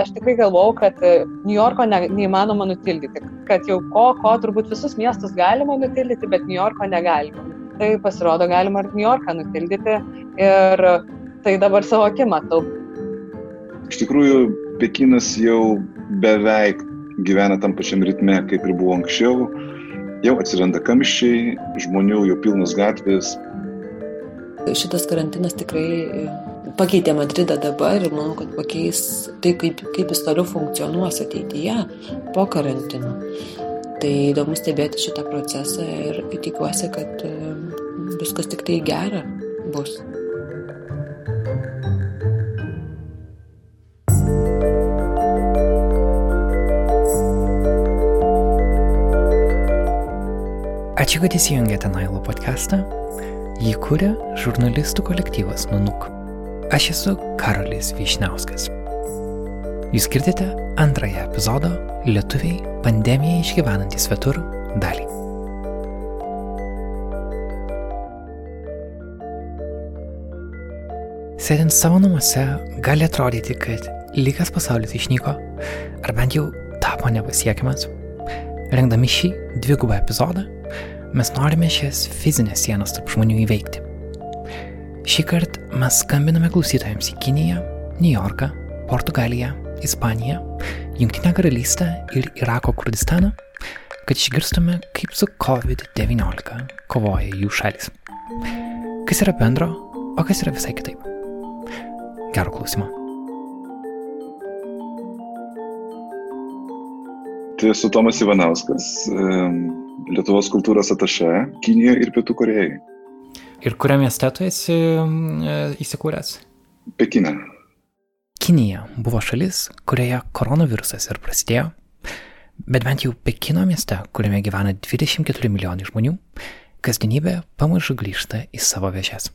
aš tikrai galvau, kad New Yorko ne, neįmanoma nutildyti, kad jau ko, ko turbūt visus miestus galima nutildyti, bet New Yorko negalima. Tai pasirodo, galima ir New Yorką nutildyti ir tai dabar savo akį matau. Iš tikrųjų, Pekinas jau beveik gyvena tam pačiam ritme, kaip ir buvo anksčiau. Jau atsiranda kamščiai, žmonių jau pilnos gatvės. Šitas karantinas tikrai e, pakeitė Madridą dabar ir manau, kad pakeis tai, kaip, kaip jis toliau funkcionuos ateityje po karantino. Tai įdomu stebėti šitą procesą ir tikiuosi, kad e, viskas tik tai gera bus. Ačiū, kad įsijungėte Nailo podcastą. Jį kūrė žurnalistų kolektyvas Nunuk. Aš esu Karolis Vyšniauskas. Jūs girdite antrąją epizodo Lietuviai pandemiją išgyvenantys svetur dalį. Sėdint savo namuose gali atrodyti, kad lygas pasaulis išnyko, ar bent jau tapo nepasiekiamas. Rengdami šį dvigubą epizodą, mes norime šias fizinės sienas tarp žmonių įveikti. Šį kartą mes skambiname klausytojams į Kiniją, New Yorką, Portugaliją, Ispaniją, Junktinę karalystę ir Irako Kurdistaną, kad išgirstume, kaip su COVID-19 kovoja jų šalis. Kas yra bendro, o kas yra visai kitaip. Gero klausimo. Tai esu Tomas Ivanauskas, Lietuvos kultūros ataše Kinijoje ir Pietų Korejoje. Ir kuriam mieste tu esi e, įsikūręs? Pekine. Kinija buvo šalis, kurioje koronavirusas ir prasidėjo, bet bent jau Pekino mieste, kuriame gyvena 24 milijonai žmonių, kasdienybė pamažu grįžta į savo vėžes.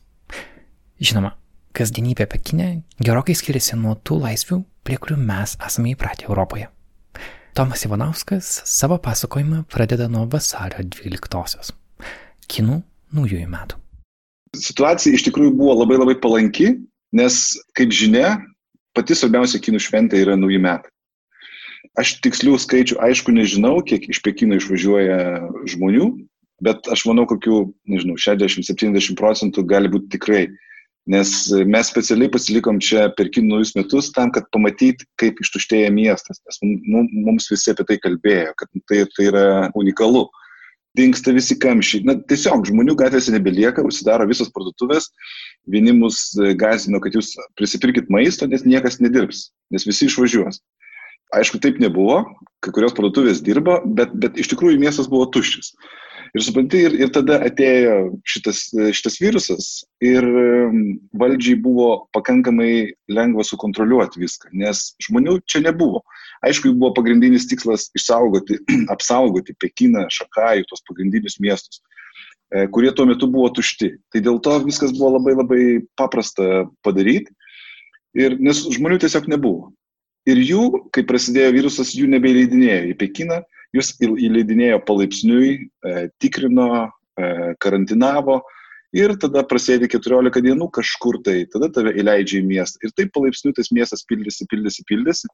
Žinoma, kasdienybė Pekine gerokai skiriasi nuo tų laisvių, prie kurių mes esame įpratę Europoje. Tomas Ivanauskas savo pasakojimą pradeda nuo vasario 12-osios - kinų naujųjų metų. Situacija iš tikrųjų buvo labai labai palanki, nes, kaip žinia, pati svarbiausia kinų šventė yra nauji metai. Aš tikslių skaičių aišku nežinau, kiek iš Pekino išvažiuoja žmonių, bet aš manau, kokių, nežinau, 60-70 procentų gali būti tikrai Nes mes specialiai pasilikom čia per kinų naujus metus tam, kad pamatyt, kaip ištuštėja miestas. Nes mums visi apie tai kalbėjo, kad tai, tai yra unikalu. Dinksta visi kamščiai. Na, tiesiog žmonių gatvėse nebelieka, užsidaro visos parduotuvės. Vieni mus gazino, kad jūs prisipirkit maisto, nes niekas nedirbs, nes visi išvažiuos. Aišku, taip nebuvo, kai kurios parduotuvės dirbo, bet, bet iš tikrųjų miestas buvo tuščias. Ir supranti, ir, ir tada atėjo šitas, šitas virusas ir valdžiai buvo pakankamai lengva sukontroliuoti viską, nes žmonių čia nebuvo. Aišku, buvo pagrindinis tikslas išsaugoti, apsaugoti Pekiną, Šakajų, tos pagrindinius miestus e, kurie tuo metu buvo tušti. Tai dėl to viskas buvo labai labai paprasta padaryti, ir, nes žmonių tiesiog nebuvo. Ir jų, kai prasidėjo virusas, jų nebeįleidinėjo į Pekiną, Jūs įleidinėjo palaipsniui, e, tikrino, e, karantinavo ir tada prasėdė 14 dienų kažkur tai, tada tave įleidžia į miestą. Ir taip palaipsniui tas miestas pildėsi, pildėsi, pildėsi.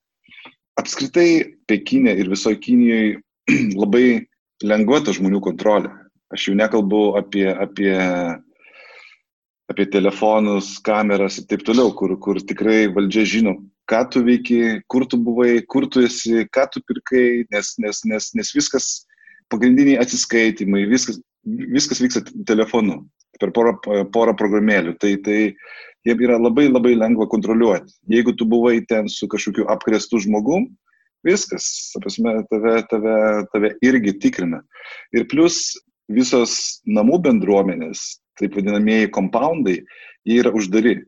Apskritai Pekinė ir visoje Kinijoje labai lengva ta žmonių kontrolė. Aš jau nekalbu apie, apie, apie telefonus, kameras ir taip toliau, kur, kur tikrai valdžia žino, ką tu veiki, kur tu buvai, kur tu esi, ką tu pirkai, nes, nes, nes, nes viskas, pagrindiniai atsiskaitimai, viskas, viskas vyksta telefonu per porą, porą programėlių. Tai, tai jiem yra labai labai lengva kontroliuoti. Jeigu tu buvai ten su kažkokiu apkrestu žmogum, viskas, prasme, tave, tave, tave irgi tikrina. Ir plus visos namų bendruomenės, taip vadinamieji kompoundai, jie yra uždari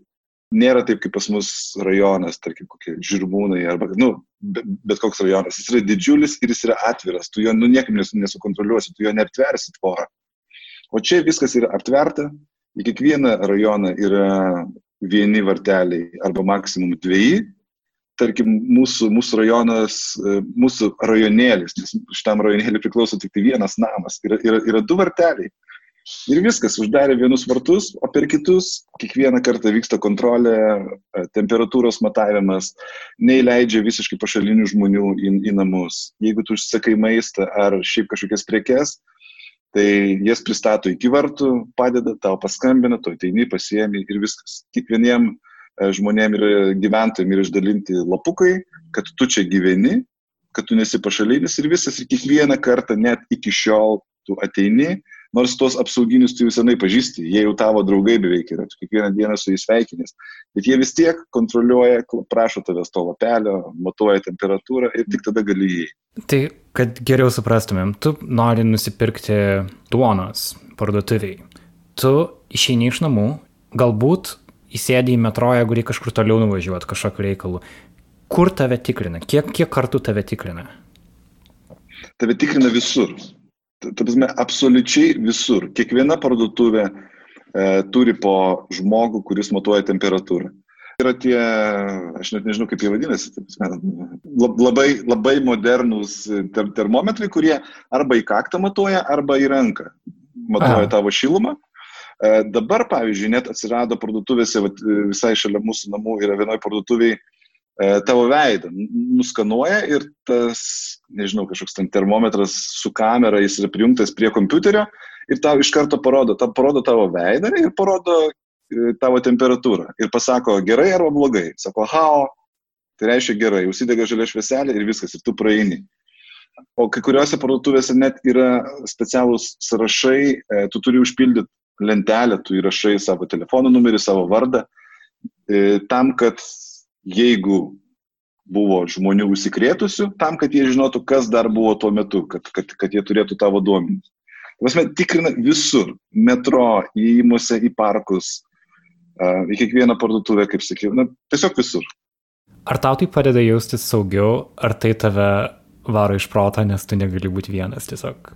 nėra taip kaip pas mus rajonas, tarkim, kokie žirmūnai arba, nu, bet koks rajonas. Jis yra didžiulis ir jis yra atviras, tu jo nu, niekaip nesukontroliuosi, tu jo neaptversi tvorą. O čia viskas yra aptverta, į kiekvieną rajoną yra vieni varteliai arba maksimum dviejai. Tarkim, mūsų, mūsų rajonas, mūsų rajonėlis, šitam rajonėliui priklauso tik tai vienas namas, yra, yra, yra du varteliai Ir viskas, uždarė vienus vartus, o per kitus kiekvieną kartą vyksta kontrolė, e, temperatūros matavimas, neįleidžia visiškai pašalinių žmonių į, į namus. Jeigu tu užsakai maistą ar šiaip kažkokias prekes, tai jas pristato iki vartų, padeda, tau paskambina, tu ateini, pasiemi ir viskas. Kiekvieniem e, žmonėm ir gyventojim yra išdalinti lapukai, kad tu čia gyveni, kad tu nesi pašalinis ir viskas. Ir kiekvieną kartą, net iki šiol, tu ateini, nors tuos apsauginius tu jau senai pažįsti, jie jau tavo draugai beveik yra, tu kiekvieną dieną su jais sveikinės, bet jie vis tiek kontroliuoja, prašo tavęs to lapelio, matuoja temperatūrą ir tik tada gali įeiti. Tai, kad geriau suprastumėm, tu nori nusipirkti duonos parduotuviai. Tu išeini iš namų, galbūt įsėdi į metro, jeigu reikia kažkur toliau nuvažiuoti kažkokiu reikalu. Kur tave tikrina? Kiek, kiek kartų tave tikrina? Tave tikrina visur ta prasme, absoliučiai visur. Kiekviena parduotuvė e, turi po žmogų, kuris matuoja temperatūrą. Yra tie, aš net nežinau, kaip jie vadinasi, labai, labai modernūs ter termometrai, kurie arba į kaktą matuoja, arba į ranką matuoja Aha. tavo šilumą. E, dabar, pavyzdžiui, net atsirado parduotuvėse, vat, visai šalia mūsų namų yra vienoje parduotuvėje E, tavo veidą nuskanuoja ir tas, nežinau, kažkoks ten termometras su kamera, jis yra prijungtas prie kompiuterio ir tau iš karto parodo, tau parodo tavo veidą ir parodo e, tavo temperatūrą. Ir pasako gerai arba blogai. Sako, hao, tai reiškia gerai, užsidega žalia švieselė ir viskas, ir tu praeini. O kai kuriuose parduotuvėse net yra specialūs sąrašai, e, tu turi užpildyti lentelę, tu įrašai savo telefono numerį, savo vardą, tam, kad jeigu buvo žmonių užsikrėtusių, tam, kad jie žinotų, kas dar buvo tuo metu, kad, kad, kad jie turėtų tavo duomenys. Prasme, tikrina visur - metro, įėjimuose į parkus, į kiekvieną parduotuvę, kaip sakiau, na, tiesiog visur. Ar tau tai padeda jaustis saugiau, ar tai tave varo iš proto, nes tu negali būti vienas tiesiog?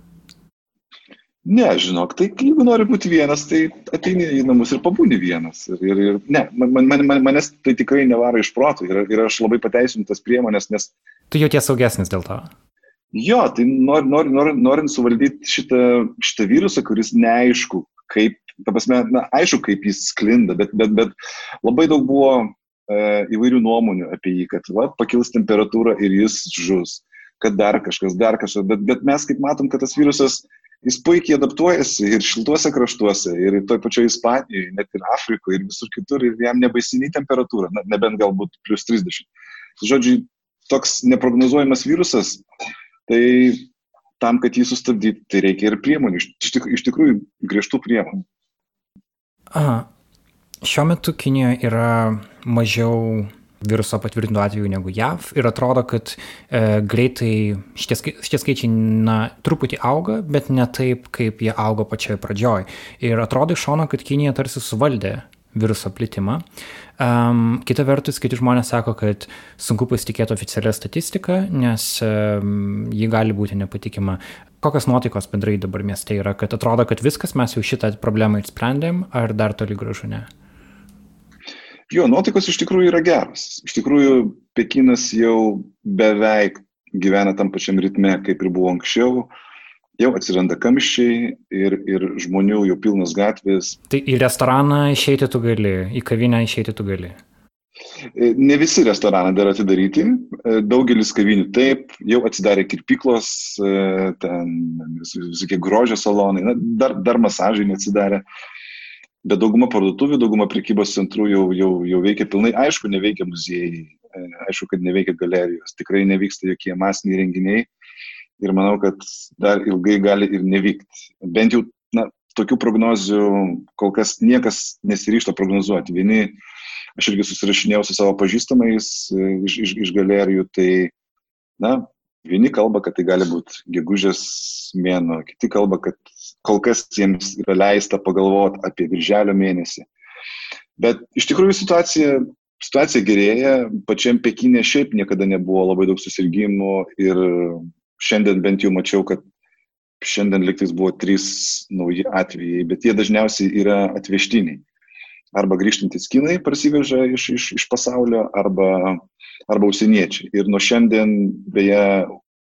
Ne, žinok, tai jeigu nori būti vienas, tai ateini į namus ir pabūni vienas. Ir, ir, ir ne, man, man, man, manęs tai tikrai nevaro iš protų ir, ir aš labai pateisinu tas priemonės, nes... Tu jauties saugesnis dėl to. Jo, tai nor, nor, nor, norint suvaldyti šitą, šitą virusą, kuris neaišku, kaip, ta prasme, na, aišku, kaip jis sklinda, bet, bet, bet labai daug buvo e, įvairių nuomonių apie jį, kad va, pakils temperatūra ir jis žus, kad dar kažkas, dar kažkas, bet, bet mes kaip matom, kad tas virusas jis puikiai adaptuojasi ir šiltuose kraštuose, ir toj pačioj Ispanijoje, net ir Afrikoje, ir visur kitur, ir jam nebaisiniai temperatūra, na, nebent galbūt plus 30. Žodžiu, toks neprognozuojamas virusas, tai tam, kad jį sustabdyti, tai reikia ir priemonių, iš, tik, iš tikrųjų griežtų priemonių. Aha. Šiuo metu Kinijoje yra mažiau viruso patvirtintų atvejų negu JAV ir atrodo, kad e, greitai šitie, šitie skaičiai na, truputį auga, bet ne taip, kaip jie augo pačioje pradžioje. Ir atrodo iš šono, kad Kinija tarsi suvaldė viruso plitimą. Um, kita vertus, kiti žmonės sako, kad sunku pasitikėti oficialią statistiką, nes um, ji gali būti nepatikima. Kokios nuotaikos bendrai dabar mieste yra, kad atrodo, kad viskas mes jau šitą problemą išsprendėm, ar dar toli gražu ne? Jo, nuotaikos iš tikrųjų yra geros. Iš tikrųjų, Pekinas jau beveik gyvena tam pačiam ritme, kaip ir buvo anksčiau. Jau atsiranda kamščiai ir, ir žmonių jau pilnos gatvės. Tai į restoraną išeiti tu gali, į kavinę išeiti tu gali. E, ne visi restoranai dar atidaryti, e, daugelis kavinių taip, jau atsidarė kirpyklos, e, ten visokie grožio salonai, na, dar, dar masažai neatsidarė. Bet dauguma parduotuvių, dauguma prekybos centrų jau, jau, jau veikia pilnai. Aišku, neveikia muziejai, e, aišku, kad neveikia galerijos, tikrai nevyksta jokie masiniai renginiai ir manau, kad dar ilgai gali ir nevykti. Bent jau, na, tokių prognozių kol kas niekas nesiryšta prognozuoti. Vieni, aš irgi susirašinėjau su savo pažįstamais e, iš, iš, iš galerijų, tai, na, vieni kalba, kad tai gali būti gegužės mėno, kiti kalba, kad kol kas jiems yra leista pagalvoti apie virželio mėnesį. Bet iš tikrųjų situacija, situacija gerėja, pačiam Pekinė šiaip niekada nebuvo labai daug susirgymų ir šiandien bent jau mačiau, kad šiandien liktais buvo trys nauji atvejai, bet jie dažniausiai yra atvežtiniai. Arba grįžtantis kinai prasiveža iš, iš, iš pasaulio, arba, arba užsieniečiai. Ir nuo šiandien, beje,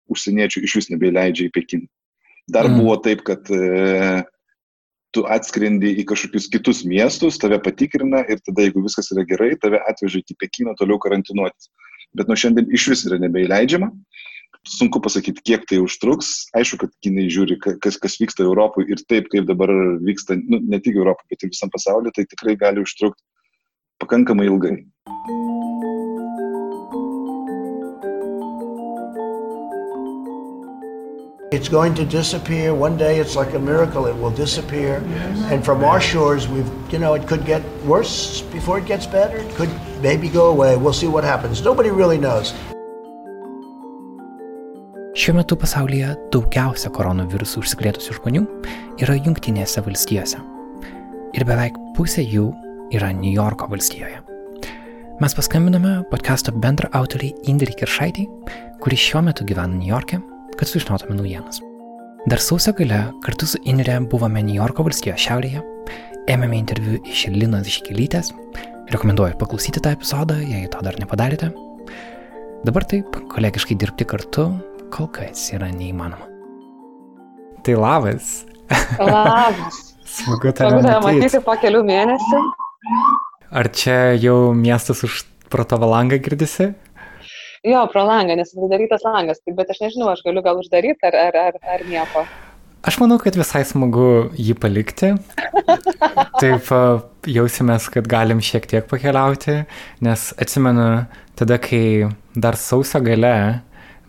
užsieniečių iš vis nebeileidžia į Pekiną. Dar mm. buvo taip, kad e, tu atskrendi į kažkokius kitus miestus, tave patikrina ir tada, jeigu viskas yra gerai, tave atveža iki Pekino toliau karantinuotis. Bet nuo šiandien iš vis yra nebeįleidžiama. Sunku pasakyti, kiek tai užtruks. Aišku, kad kinai žiūri, kas, kas vyksta Europoje ir taip, kaip dabar vyksta, nu, ne tik Europoje, bet ir visam pasauliu, tai tikrai gali užtrukti pakankamai ilgai. It's going to disappear. One day it's like a miracle, it will disappear. And from our shores, we've, you know, it could get worse before it gets better. It could maybe go away. We'll see what happens. Nobody really knows. Šiuo metu pasaulyje daugiausia koronavirusų užsikrėtusių žmonių yra Junktinėse valstijose. Ir beveik pusė jų yra New Yorko valstijoje. Mes paskambinome podcast'o bendra autoriai Indrei Kiršaitį, kuri šiuo metu gyvena New York'e kad sužinotume naujienas. Dar sausio gale kartu su Inre buvome New Yorko valstijos šiaurėje, ėmėme interviu iš Linos Iškelytės, rekomenduoju paklausyti tą epizodą, jei to dar nepadarėte. Dabar taip, kolegiškai dirbti kartu kol kas yra neįmanoma. Tai labas. Labas. Smagu tave matyti. matyti po kelių mėnesių. Ar čia jau miestas už pro tavo langą girdisi? Jo, pro langą, nes atidarytas langas, tai, bet aš nežinau, aš galiu gal uždaryti ar, ar, ar, ar nieko. Aš manau, kad visai smagu jį palikti. Taip jausimės, kad galim šiek tiek pakeliauti, nes atsimenu, tada, kai dar sausio gale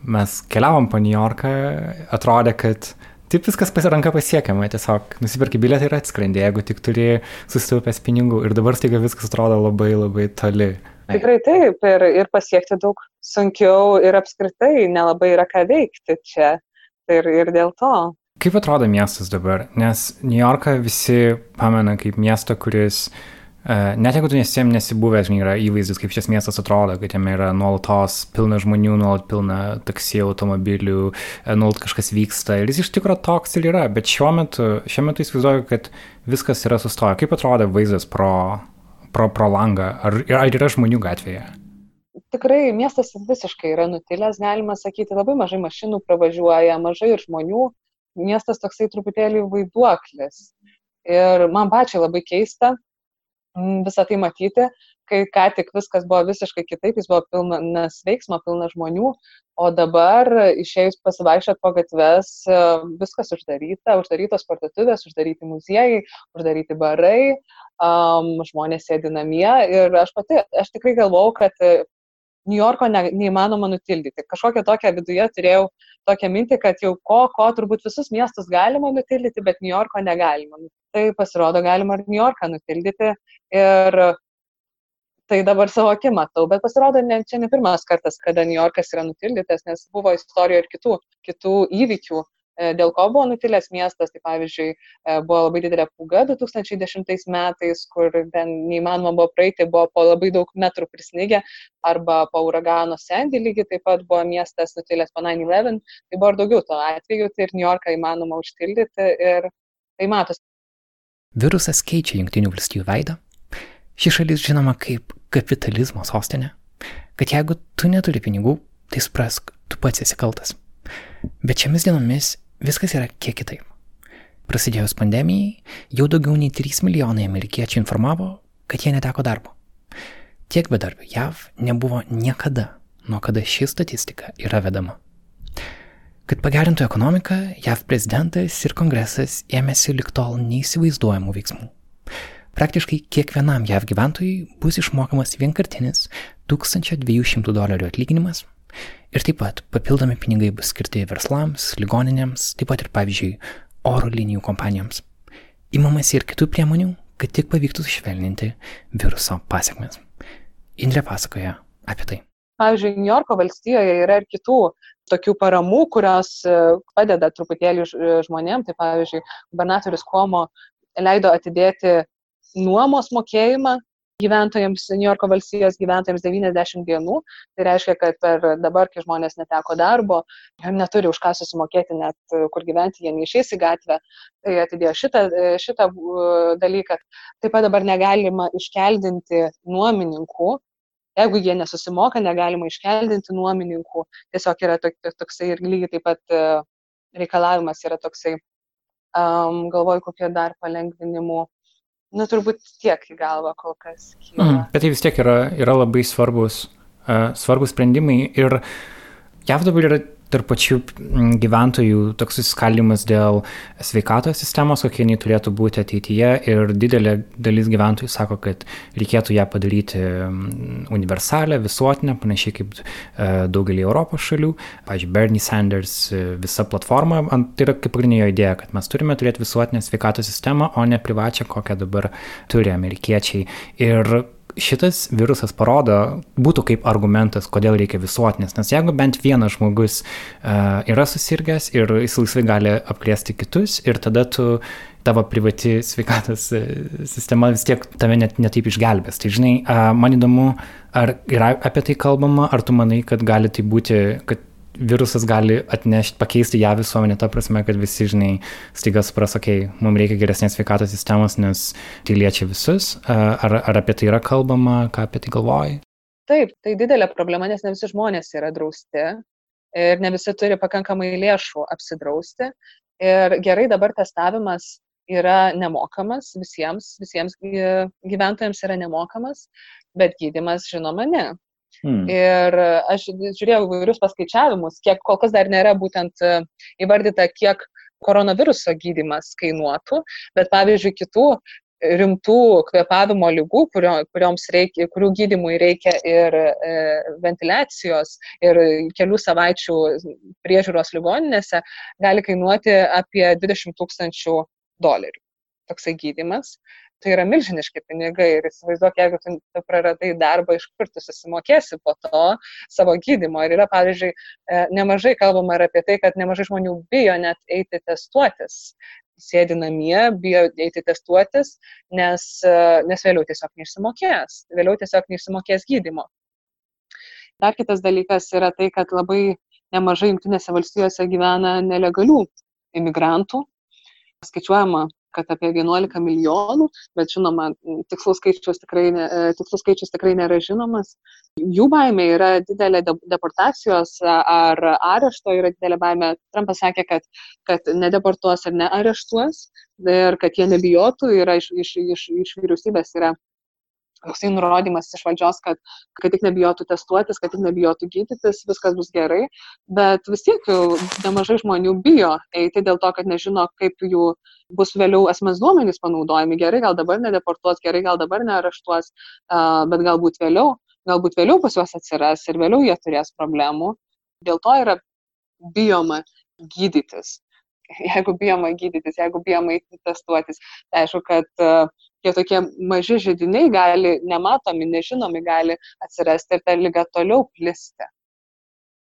mes keliavom po New Yorką, atrodė, kad taip viskas pasiranka pasiekiama, tiesiog nusipirki bilietą ir atskrendi, jeigu tik turi susitaupęs pinigų ir dabar staiga viskas atrodo labai labai toli. Tikrai taip, ir, ir pasiekti daug sunkiau ir apskritai nelabai yra ką veikti čia. Ir, ir dėl to. Kaip atrodo miestas dabar? Nes New Yorką visi pamena kaip miestą, kuris, uh, net jeigu tu nesiem nesibuvęs, žinai, yra įvaizdis, kaip šis miestas atrodo, kad jame yra nuolatos pilna žmonių, nuolat pilna taksi automobilių, e, nuolat kažkas vyksta. Ir jis iš tikrųjų toks ir yra, bet šiuo metu, šiuo metu įsivaizduoju, kad viskas yra sustoję. Kaip atrodo vaizdas pro pro, pro langą? Ar, ar yra žmonių gatvėje? Tikrai miestas visiškai yra nutilęs, galima sakyti, labai mažai mašinų pravažiuoja, mažai ir žmonių. Miestas toksai truputėlį vaiduoklis. Ir man pačiai labai keista visą tai matyti, kai ką tik viskas buvo visiškai kitaip, jis buvo pilnas veiksmo, pilnas žmonių, o dabar išėjus pasivaikščiot po gatves, viskas uždaryta, uždarytos parduotuvės, uždaryti muziejai, uždaryti barai, um, žmonės sėdi namie ir aš pati, aš tikrai galvau, kad New Yorko ne, neįmanoma nutildyti. Kažkokią tokią viduje turėjau tokią mintį, kad jau ko, ko turbūt visus miestus galima nutildyti, bet New Yorko negalima. Tai pasirodo, galima ir New Yorką nutildyti. Ir tai dabar savo akim matau, bet pasirodo, ne, čia ne pirmas kartas, kada New Yorkas yra nutildytas, nes buvo istorijoje ir kitų, kitų įvykių, e, dėl ko buvo nutilęs miestas. Tai pavyzdžiui, e, buvo labai didelė pūga 2010 metais, kur ten neįmanoma buvo praeiti, buvo po labai daug metrų prisnigę, arba po uragano Sandy lygiai taip pat buvo miestas nutilęs po 9-11, tai buvo ir daugiau to atveju, tai ir New Yorką įmanoma užtildyti ir tai matosi. Virusas keičia Junktinių valstybių veidą. Ši šalis žinoma kaip kapitalizmo sostinė. Kad jeigu tu neturi pinigų, tai suprask, tu pats esi kaltas. Bet šiomis dienomis viskas yra kiek kitaip. Prasidėjus pandemijai, jau daugiau nei 3 milijonai amerikiečių informavo, kad jie neteko darbo. Tiek bedarbių JAV nebuvo niekada, nuo kada ši statistika yra vedama. Kad pagerintų ekonomiką, JAV prezidentas ir kongresas ėmėsi liktol neįsivaizduojamų veiksmų. Praktiškai kiekvienam JAV gyventojui bus išmokamas vienkartinis 1200 dolerių atlyginimas ir taip pat papildomi pinigai bus skirti verslams, ligoninėms, taip pat ir pavyzdžiui oro linijų kompanijoms. Įmamasi ir kitų priemonių, kad tik pavyktų sušvelninti viruso pasiekmes. Indrė pasakoja apie tai. Pavyzdžiui, New Yorko valstijoje yra ir kitų tokių paramų, kurios e, padeda truputėlį e, žmonėm. Tai pavyzdžiui, gubernatorius Komo leido atidėti nuomos mokėjimą gyventojams, New Yorko valstijos gyventojams 90 dienų. Tai reiškia, kad per dabar, kai žmonės neteko darbo, jie neturi už ką susimokėti net e, kur gyventi, jie neišės į gatvę, tai atidėjo šitą, šitą dalyką. Taip pat dabar negalima iškeldinti nuomininkų Jeigu jie nesusimoka, negalima iškeldinti nuomininkų. Tiesiog yra toksai ir lygiai taip pat e, reikalavimas yra toksai um, galvoju, kokie dar palengvinimų. Nu, turbūt tiek į galvą kol kas. Kyla. Mm, bet tai vis tiek yra, yra labai svarbus, uh, svarbus sprendimai ir JAV dabar yra tarp pačių mm, gyventojų toks susiskaldimas dėl sveikatos sistemos, kokia jinai turėtų būti ateityje ir didelė dalis gyventojų sako, kad reikėtų ją padaryti mm, universalę, visuotinę, panašiai kaip e, daugelį Europos šalių. Pavyzdžiui, Bernie Sanders e, visa platforma, tai yra kaip pagrindinė jo idėja, kad mes turime turėti visuotinę sveikatos sistemą, o ne privačią, kokią dabar turi amerikiečiai. Ir šitas virusas parodo, būtų kaip argumentas, kodėl reikia visuotinės, nes jeigu bent vienas žmogus uh, yra susirgęs ir jis laisvai gali apkrėsti kitus ir tada tu tavo privati sveikatos e, sistema vis tiek tave net netaip išgelbės. Tai žinai, uh, man įdomu, ar yra apie tai kalbama, ar tu manai, kad gali tai būti, kad virusas gali atnešti, pakeisti ją visuomenę, ta prasme, kad visi, žinai, staiga supras, okei, okay, mums reikia geresnės sveikatos sistemos, nes tai liečia visus. Ar, ar apie tai yra kalbama, ką apie tai galvoji? Taip, tai didelė problema, nes ne visi žmonės yra drausti ir ne visi turi pakankamai lėšų apsidrausti. Ir gerai dabar testavimas yra nemokamas visiems, visiems gyventojams yra nemokamas, bet gydimas, žinoma, ne. Hmm. Ir aš žiūrėjau įvairius paskaičiavimus, kiek kol kas dar nėra būtent e, įvardyta, kiek koronaviruso gydimas kainuotų, bet pavyzdžiui, kitų rimtų kvepavimo lygų, kurio, reikia, kurių gydimui reikia ir e, ventiliacijos, ir kelių savaičių priežiūros ligoninėse, gali kainuoti apie 20 tūkstančių dolerių. Toksai gydimas tai yra milžiniški pinigai ir įsivaizduok, jeigu tu, praradai darbą, iš kur tu susimokėsi po to savo gydymo. Ir yra, pavyzdžiui, e, nemažai kalbama ir apie tai, kad nemažai žmonių bijo net eiti testuotis. Sėdi namie, bijo eiti testuotis, nes, e, nes vėliau tiesiog neišsimokės, vėliau tiesiog neišsimokės gydymo. Dar kitas dalykas yra tai, kad labai nemažai jungtinėse valstijose gyvena nelegalių imigrantų. Skaičiuojama, kad apie 11 milijonų, bet žinoma, tikslus skaičius tikrai, ne, e, tikslus skaičius tikrai nėra žinomas. Jų baimė yra didelė deportacijos ar arešto, yra didelė baimė. Trumpas sakė, kad, kad nedeportuos ir neareštuos ir kad jie nebijotų, yra iš, iš, iš, iš vyriausybės yra toksai nurodymas iš valdžios, kad, kad tik nebijotų testuotis, kad tik nebijotų gydytis, viskas bus gerai, bet vis tiek nemažai žmonių bijo eiti dėl to, kad nežino, kaip jų bus vėliau asmens duomenys panaudojami. Gerai, gal dabar nedeportuos, gerai, gal dabar nearaštuos, bet galbūt vėliau, galbūt vėliau pas juos atsiras ir vėliau jie turės problemų. Dėl to yra bijoma gydytis. Jeigu bijoma gydytis, jeigu bijoma eiti testuotis, tai aišku, kad tie tokie maži žydiniai gali, nematomi, nežinomi, gali atsirasti ir ta lyga toliau plisti.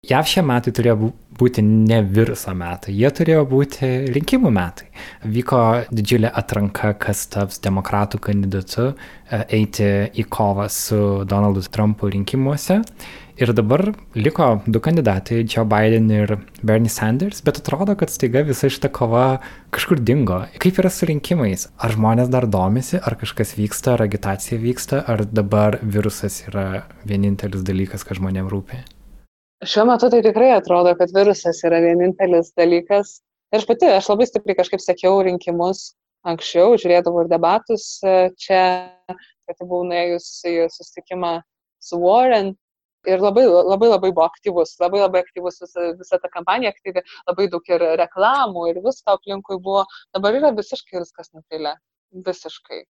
JAV šie metai turėjo būti ne viruso metai, jie turėjo būti rinkimų metai. Vyko didžiulė atranka, kas taps demokratų kandidatu e, eiti į kovą su Donaldu Trumpu rinkimuose. Ir dabar liko du kandidatai, Joe Biden ir Bernie Sanders, bet atrodo, kad staiga visa šita kova kažkur dingo. Kaip yra su rinkimais? Ar žmonės dar domisi, ar kažkas vyksta, ar agitacija vyksta, ar dabar virusas yra vienintelis dalykas, kas žmonėms rūpi? Šiuo metu tai tikrai atrodo, kad virusas yra vienintelis dalykas. Ir aš pati, aš labai stipriai kažkaip sekiau rinkimus anksčiau, žiūrėdavau ir debatus e, čia, kad buvau nuėjus į susitikimą su Warren ir labai, labai labai buvo aktyvus, labai labai aktyvus visa, visa ta kampanija aktyvi, labai daug ir reklamų ir visko aplinkui buvo. Dabar yra visiškai viskas nutilę. Visiškai.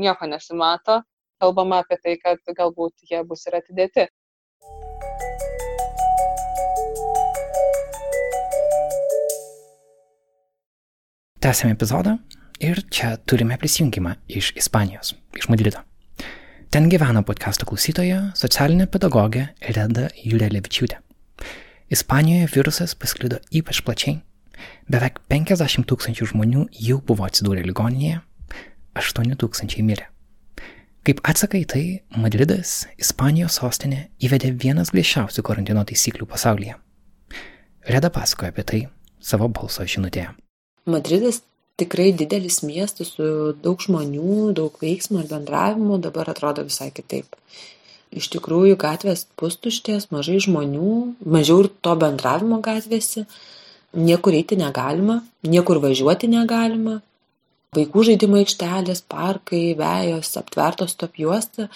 Nieko nesimato. Kalbama apie tai, kad galbūt jie bus ir atidėti. Tęsėme epizodą ir čia turime prisijungimą iš Ispanijos, iš Madrido. Ten gyvena podcast'o klausytoja, socialinė pedagogė Reda Jurelevičiūtė. Ispanijoje virusas pasklido ypač plačiai. Beveik 50 tūkstančių žmonių jau buvo atsidūrę ligoninėje, 8 tūkstančiai mirė. Kaip atsaka į tai, Madridas, Ispanijos sostinė, įvedė vienas griežčiausių karantino taisyklių pasaulyje. Reda pasakoja apie tai savo balso žinutėje. Madridas tikrai didelis miestas su daug žmonių, daug veiksmo ir bendravimo dabar atrodo visai kitaip. Iš tikrųjų, gatvės pustuštės, mažai žmonių, mažiau ir to bendravimo gatvėse. niekur eiti negalima, niekur važiuoti negalima, vaikų žaidimo aikštelės, parkai, vėjos, aptvertos top juosta,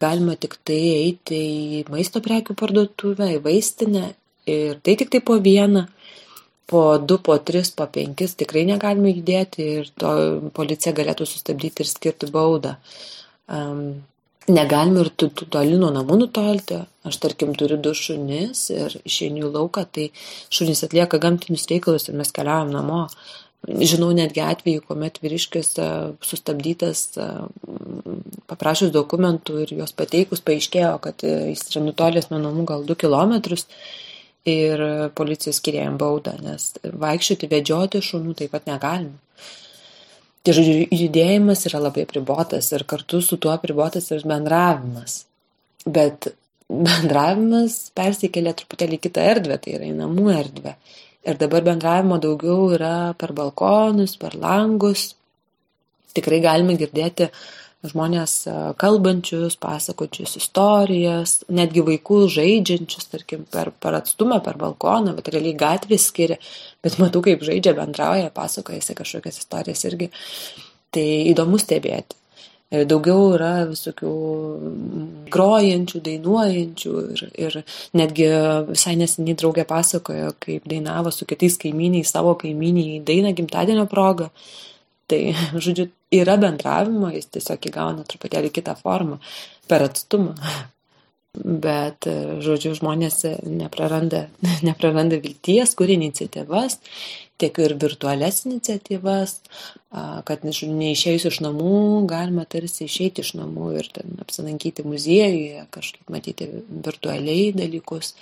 galima tik tai eiti į maisto prekių parduotuvę, į vaistinę ir tai tik tai po vieną, po du, po tris, po penkis tikrai negalima judėti ir to policija galėtų sustabdyti ir skirti baudą. Um, negalima ir tu, tu toli nuo namų nutolti. Aš tarkim turiu du šunis ir išeinu į lauką, tai šunys atlieka gamtinius reikalus ir mes keliaujam namo. Žinau netgi atveju, kuomet vyriškis sustabdytas paprašus dokumentų ir juos pateikus paaiškėjo, kad jis yra nutolęs nuo namų gal 2 km ir policija skiria jam baudą, nes vaikščioti, vedžioti šunų taip pat negalima. Tai žodžiu, judėjimas yra labai pribotas ir kartu su tuo pribotas ir bendravimas. Bet bendravimas persikelia truputėlį kitą erdvę, tai yra į namų erdvę. Ir dabar bendravimo daugiau yra per balkonus, per langus. Tikrai galime girdėti žmonės e, kalbančius, pasakočius istorijas, netgi vaikus žaidžiančius, tarkim, per, per atstumą, per balkoną, bet realiai gatvės skiria, bet matau, kaip žaidžia, bendrauja, pasakojasi kažkokias istorijas irgi. Tai įdomu stebėti. Daugiau yra visokių grojančių, dainuojančių ir, ir netgi visai neseniai draugė pasakojo, kaip dainavo su kitais kaimyniais savo kaimyniai dainą gimtadienio progą. Tai, žodžiu, yra bendravimo, jis tiesiog įgauna truputėlį kitą formą per atstumą. Bet, žodžiu, žmonės nepraranda, nepraranda vilties, kur iniciatyvas tiek ir virtualias iniciatyvas, kad neišėjus iš namų galima tarsi išeiti iš namų ir apsilankyti muziejuje, kažkaip matyti virtualiai dalykus.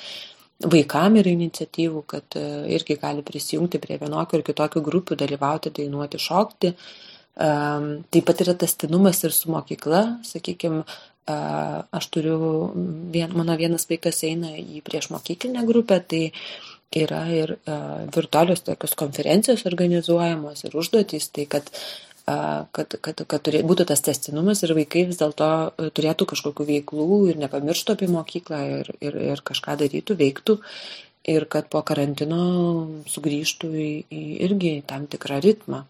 Vaikam yra iniciatyvų, kad irgi gali prisijungti prie vienokių ir kitokių grupių, dalyvauti, dainuoti, šokti. Taip pat yra testinumas ir su mokykla, sakykime, aš turiu, vien, mano vienas vaikas eina į prieš mokyklinę grupę, tai yra ir virtualios tokios konferencijos organizuojamos ir užduotys, tai kad kad, kad, kad turė, būtų tas testinumas ir vaikai vis dėlto turėtų kažkokių veiklų ir nepamirštų apie mokyklą ir, ir, ir kažką darytų, veiktų ir kad po karantino sugrįžtų į, į irgi tam tikrą ritmą.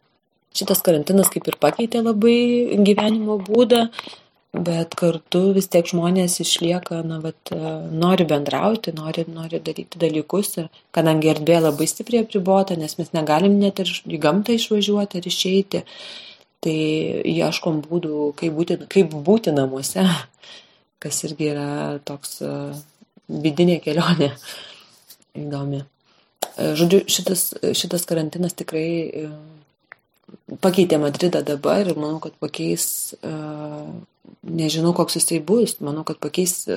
Šitas karantinas kaip ir pakeitė labai gyvenimo būdą, bet kartu vis tiek žmonės išlieka, na, vat, e, nori bendrauti, nori, nori daryti dalykus ir kadangi erdvė labai stipriai apribota, nes mes negalim net ir į gamtą išvažiuoti ar išeiti, tai ieškom būdų, kaip būti, kaip būti namuose, kas irgi yra toks e, vidinė kelionė įdomi. E, žodžiu, šitas, šitas karantinas tikrai pakeitė Madridą dabar ir manau, kad pakeis nežinau, koks jisai bus, manau, kad pakeis e,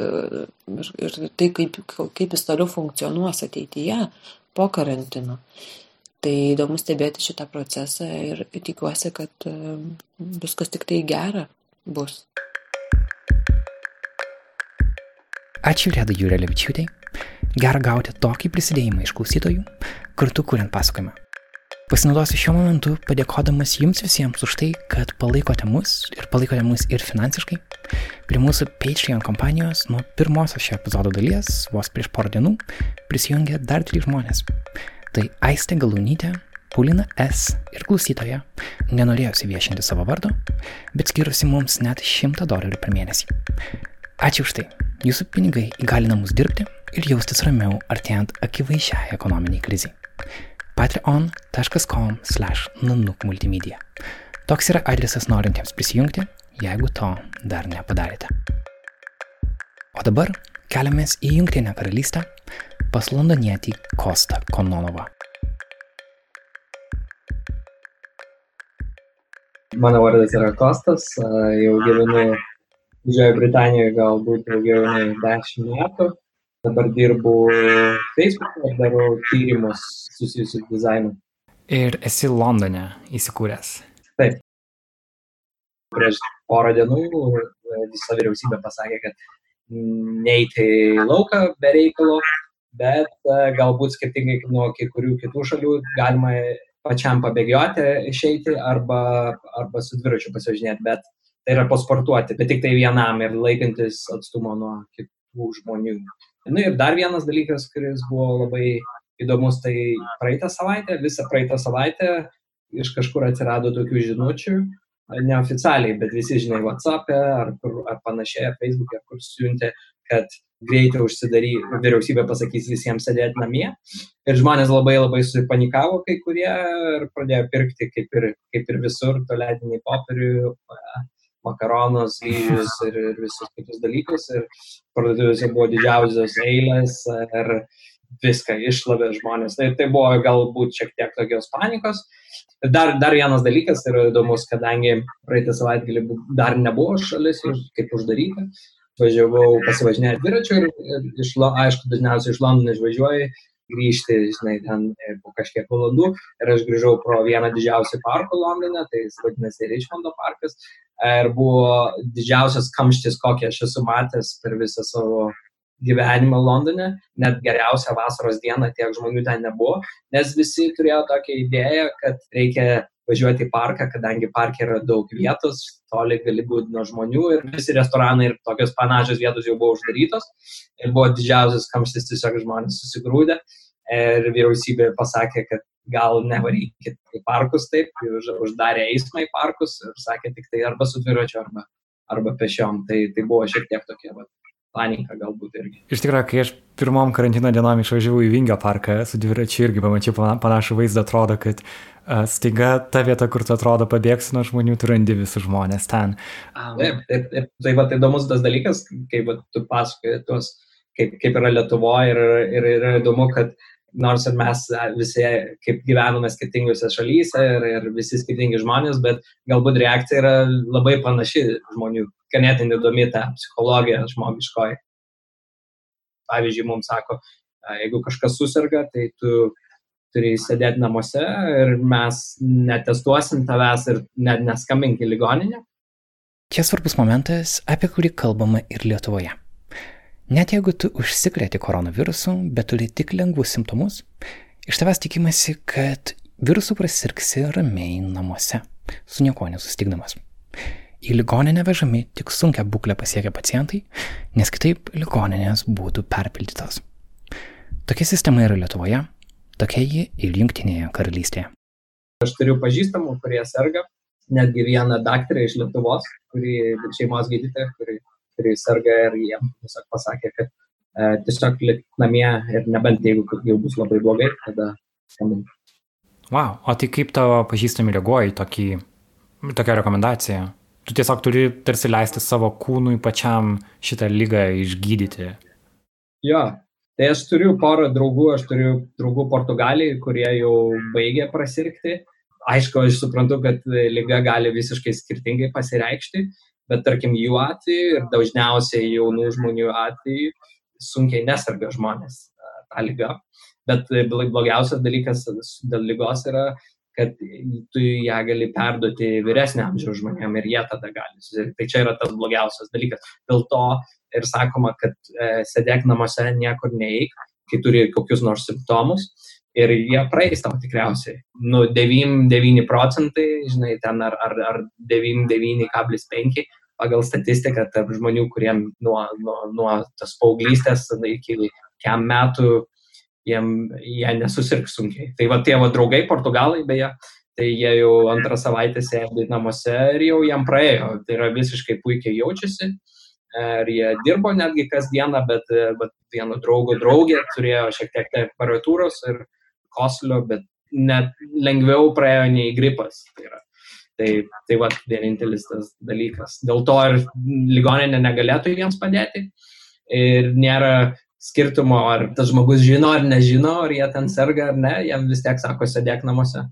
ir, ir tai, kaip, kaip jis toliau funkcionuos ateityje po karantino. Tai įdomu stebėti šitą procesą ir tikiuosi, kad e, viskas tik tai gera bus. Ačiū Reda Jūrė Levičiūtė. Gera gauti tokį prisidėjimą iš klausytojų, kartu kuriant pasakojimą. Pasinaudosiu šiuo momentu padėkodamas jums visiems už tai, kad palaikote mus ir palaikote mus ir finansiškai. Prie mūsų Patreon kompanijos nuo pirmosios šio epizodo dalies, vos prieš porą dienų, prisijungė dar trys žmonės. Tai Aistė Galūnytė, Paulina S. ir klausytoja nenorėjusi viešinti savo vardo, bet skirusi mums net 100 dolerių per mėnesį. Ačiū už tai. Jūsų pinigai įgalina mus dirbti ir jaustis ramiau artėjant akivaizdžiai ekonominiai kriziai patreon.com slash nanuk multimedia. Toks yra adresas norintiems prisijungti, jeigu to dar nepadarėte. O dabar keliamės į Junktinę karalystę pas londonietį Kostą Kononovą. Mano vardas yra Kostas, jau gyvenu Didžiojo Britanijoje galbūt daugiau nei 10 metų. Dabar dirbu Facebook'e darau tyrimus susijusius su dizainu. Ir esi Londone įsikūręs. Taip. Prieš porą dienų visa vyriausybė pasakė, kad neiti į lauką be reikalo, bet e, galbūt skirtingai nuo kai kurių kitų šalių galima pačiam pabėgioti, išeiti arba, arba su dviračiu pasivažinėti, bet tai yra pasportuoti, bet tik tai vienam ir laikantis atstumo nuo kitų žmonių. Na ir dar vienas dalykas, kuris buvo labai įdomus, tai praeitą savaitę, visą praeitą savaitę iš kažkur atsirado tokių žinučių, neoficialiai, bet visi, žinai, WhatsApp'e ar, kur, ar panašiai, ar Facebook'e, kur siuntė, kad greitai užsidary, vyriausybė pasakys visiems sėdėti namie. Ir žmonės labai labai supanikavo kai kurie ir pradėjo pirkti kaip ir, kaip ir visur, toledinį popierių, makaronus, ryžius ir, ir visus kitus dalykus. Ir parduotuvėse buvo didžiausios eilės ir viską išlavė žmonės. Tai, tai buvo galbūt šiek tiek tokios panikos. Dar, dar vienas dalykas yra įdomus, kadangi praeitą savaitgalį dar nebuvo šalis kaip uždaryta, važiavau pasivažinėti dviračiu ir, ir iš, aišku, dažniausiai iš Londono išvažiuoju, grįžti, žinai, ten e, po kažkiek valandų ir aš grįžau pro vieną didžiausią parką Londone, tai jis vadinasi Richmondo parkas ir buvo didžiausias kamštis, kokį aš esu matęs per visą savo gyvenimą Londone, net geriausią vasaros dieną tiek žmonių ten nebuvo, nes visi turėjo tokią idėją, kad reikia važiuoti į parką, kadangi parke yra daug vietos, toli gali būti nuo žmonių ir visi restoranai ir tokios panašios vietos jau buvo uždarytos ir buvo didžiausias kamštis tiesiog žmonės susigrūdė ir vyriausybė pasakė, kad gal nevarykit į parkus taip, už, uždarė eismą į parkus ir sakė tik tai arba su dviračiu, arba, arba pešiom. Tai, tai buvo šiek tiek tokia va, panika galbūt irgi. Iš tikrųjų, kai aš pirmom karantino dienom išvažiavau į Vingio parką su dviračiu irgi pamačiau panašų vaizdą, atrodo, kad staiga ta vieta, kur tu atrodo pabėgsi nuo žmonių, tu randi visus žmonės ten. Taip, taip, taip. Tai va, tai įdomus tas dalykas, kaip va, tu pasakoji tuos, kaip, kaip yra Lietuvoje ir, ir yra įdomu, kad nors ir mes visi kaip gyvename skirtingose šalyse ir, ir visi skirtingi žmonės, bet galbūt reakcija yra labai panaši žmonių, ganėtinai įdomi ta psichologija žmogiškoji. Pavyzdžiui, mums sako, jeigu kažkas susirga, tai tu turi sėdėti namuose ir mes netestuosim tavęs ir net neskambink į ligoninę. Čia svarbus momentas, apie kurį kalbama ir Lietuvoje. Net jeigu tu užsikrėti koronavirusu, bet turi tik lengvus simptomus, iš tavęs tikimasi, kad virusu prasirksi ramiai namuose, su niekuo nesustikdamas. Į ligoninę vežami tik sunkia būklė pasiekę pacientai, nes kitaip ligoninės būtų perpildytos. Tokia sistema yra Lietuvoje, Tokia ji ir Junktinėje karalystėje. Aš turiu pažįstamų, kurie serga, netgi vieną daktarę iš Lietuvos, kuri šeimos gydytoja, kuri, kuri serga ir jiem tiesiog pasakė, kad e, tiesiog lik namie ir nebent jeigu jau bus labai blogai, tada skambinti. Wow, o tai kaip tavo pažįstami reaguoja į tokį, tokią rekomendaciją? Tu tiesiog turi tarsi leisti savo kūnui pačiam šitą lygą išgydyti. Jo, Tai aš turiu porą draugų, aš turiu draugų Portugalijai, kurie jau baigė prasirgti. Aišku, aš suprantu, kad lyga gali visiškai skirtingai pasireikšti, bet tarkim jų atveju ir dažniausiai jaunų žmonių atveju sunkiai nesarga žmonės tą lygą. Bet blogiausias dalykas dėl lygos yra, kad tu ją gali perduoti vyresnė amžiaus žmonėm ir jie tada gali susirgti. Tai čia yra tas blogiausias dalykas. Dėl to ir sakoma, kad e, sėdėk namuose, niekur neeik, kai turi kokius nors simptomus. Ir jie praeis tau tikriausiai. Nu, 9 procentai, žinai, ten ar, ar, ar 99,5 pagal statistiką tarp žmonių, kuriem nuo, nuo, nuo tos paauglystės iki kiam metų jiem, jie nesusirgs sunkiai. Tai va tie va draugai, portugalai beje, tai jie jau antrą savaitę sėdi namuose ir jau jiem praėjo. Tai yra visiškai puikiai jaučiasi ir jie dirbo netgi kasdieną, bet, bet vieno draugo draugė turėjo šiek tiek temperatūros ir koslio, bet net lengviau praėjo nei gripas. Tai, yra. tai, tai va, vienintelis tas dalykas. Dėl to ir ligoninė negalėtų jiems padėti ir nėra skirtumo, ar tas žmogus žino ar nežino, ar jie ten serga ar ne, jam vis tiek sako, sėdėk namuose.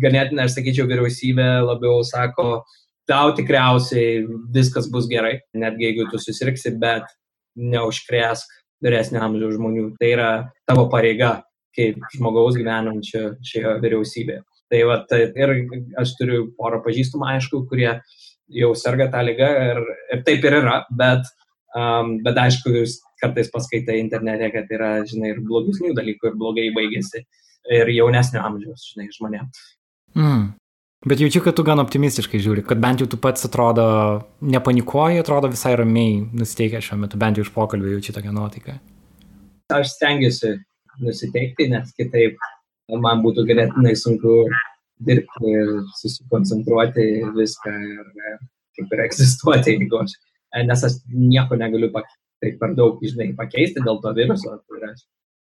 Ganėtinai, aš sakyčiau, vyriausybė labiau sako, tau tikriausiai viskas bus gerai, netgi jeigu tu susirgsi, bet neužkrėsk vyresnio amžiaus žmonių. Tai yra tavo pareiga kaip žmogaus gyvenančio šioje vyriausybėje. Tai va, tai ir aš turiu porą pažįstumų, aišku, kurie jau serga tą lygą ir, ir taip ir yra, bet, um, bet aišku, kartais paskaitai internete, kad yra, žinai, ir blogesnių dalykų ir blogai baigėsi ir jaunesnio amžiaus, žinai, žmonėms. Mm. Bet jaučiu, kad tu gan optimistiškai žiūri, kad bent jau tu pats atrodo nepanikuoji, atrodo visai ramiai nusteikę šiuo metu, bent jau iš pokalbio jaučiu tokią nuotaiką. Aš stengiuosi nusiteikti, nes kitaip man būtų ganėtinai sunku dirbti ir susikoncentruoti viską ir kaip ir egzistuoti, jeigu aš, nes aš nieko negaliu tai per daug, žinai, pakeisti dėl to viruso, tai aš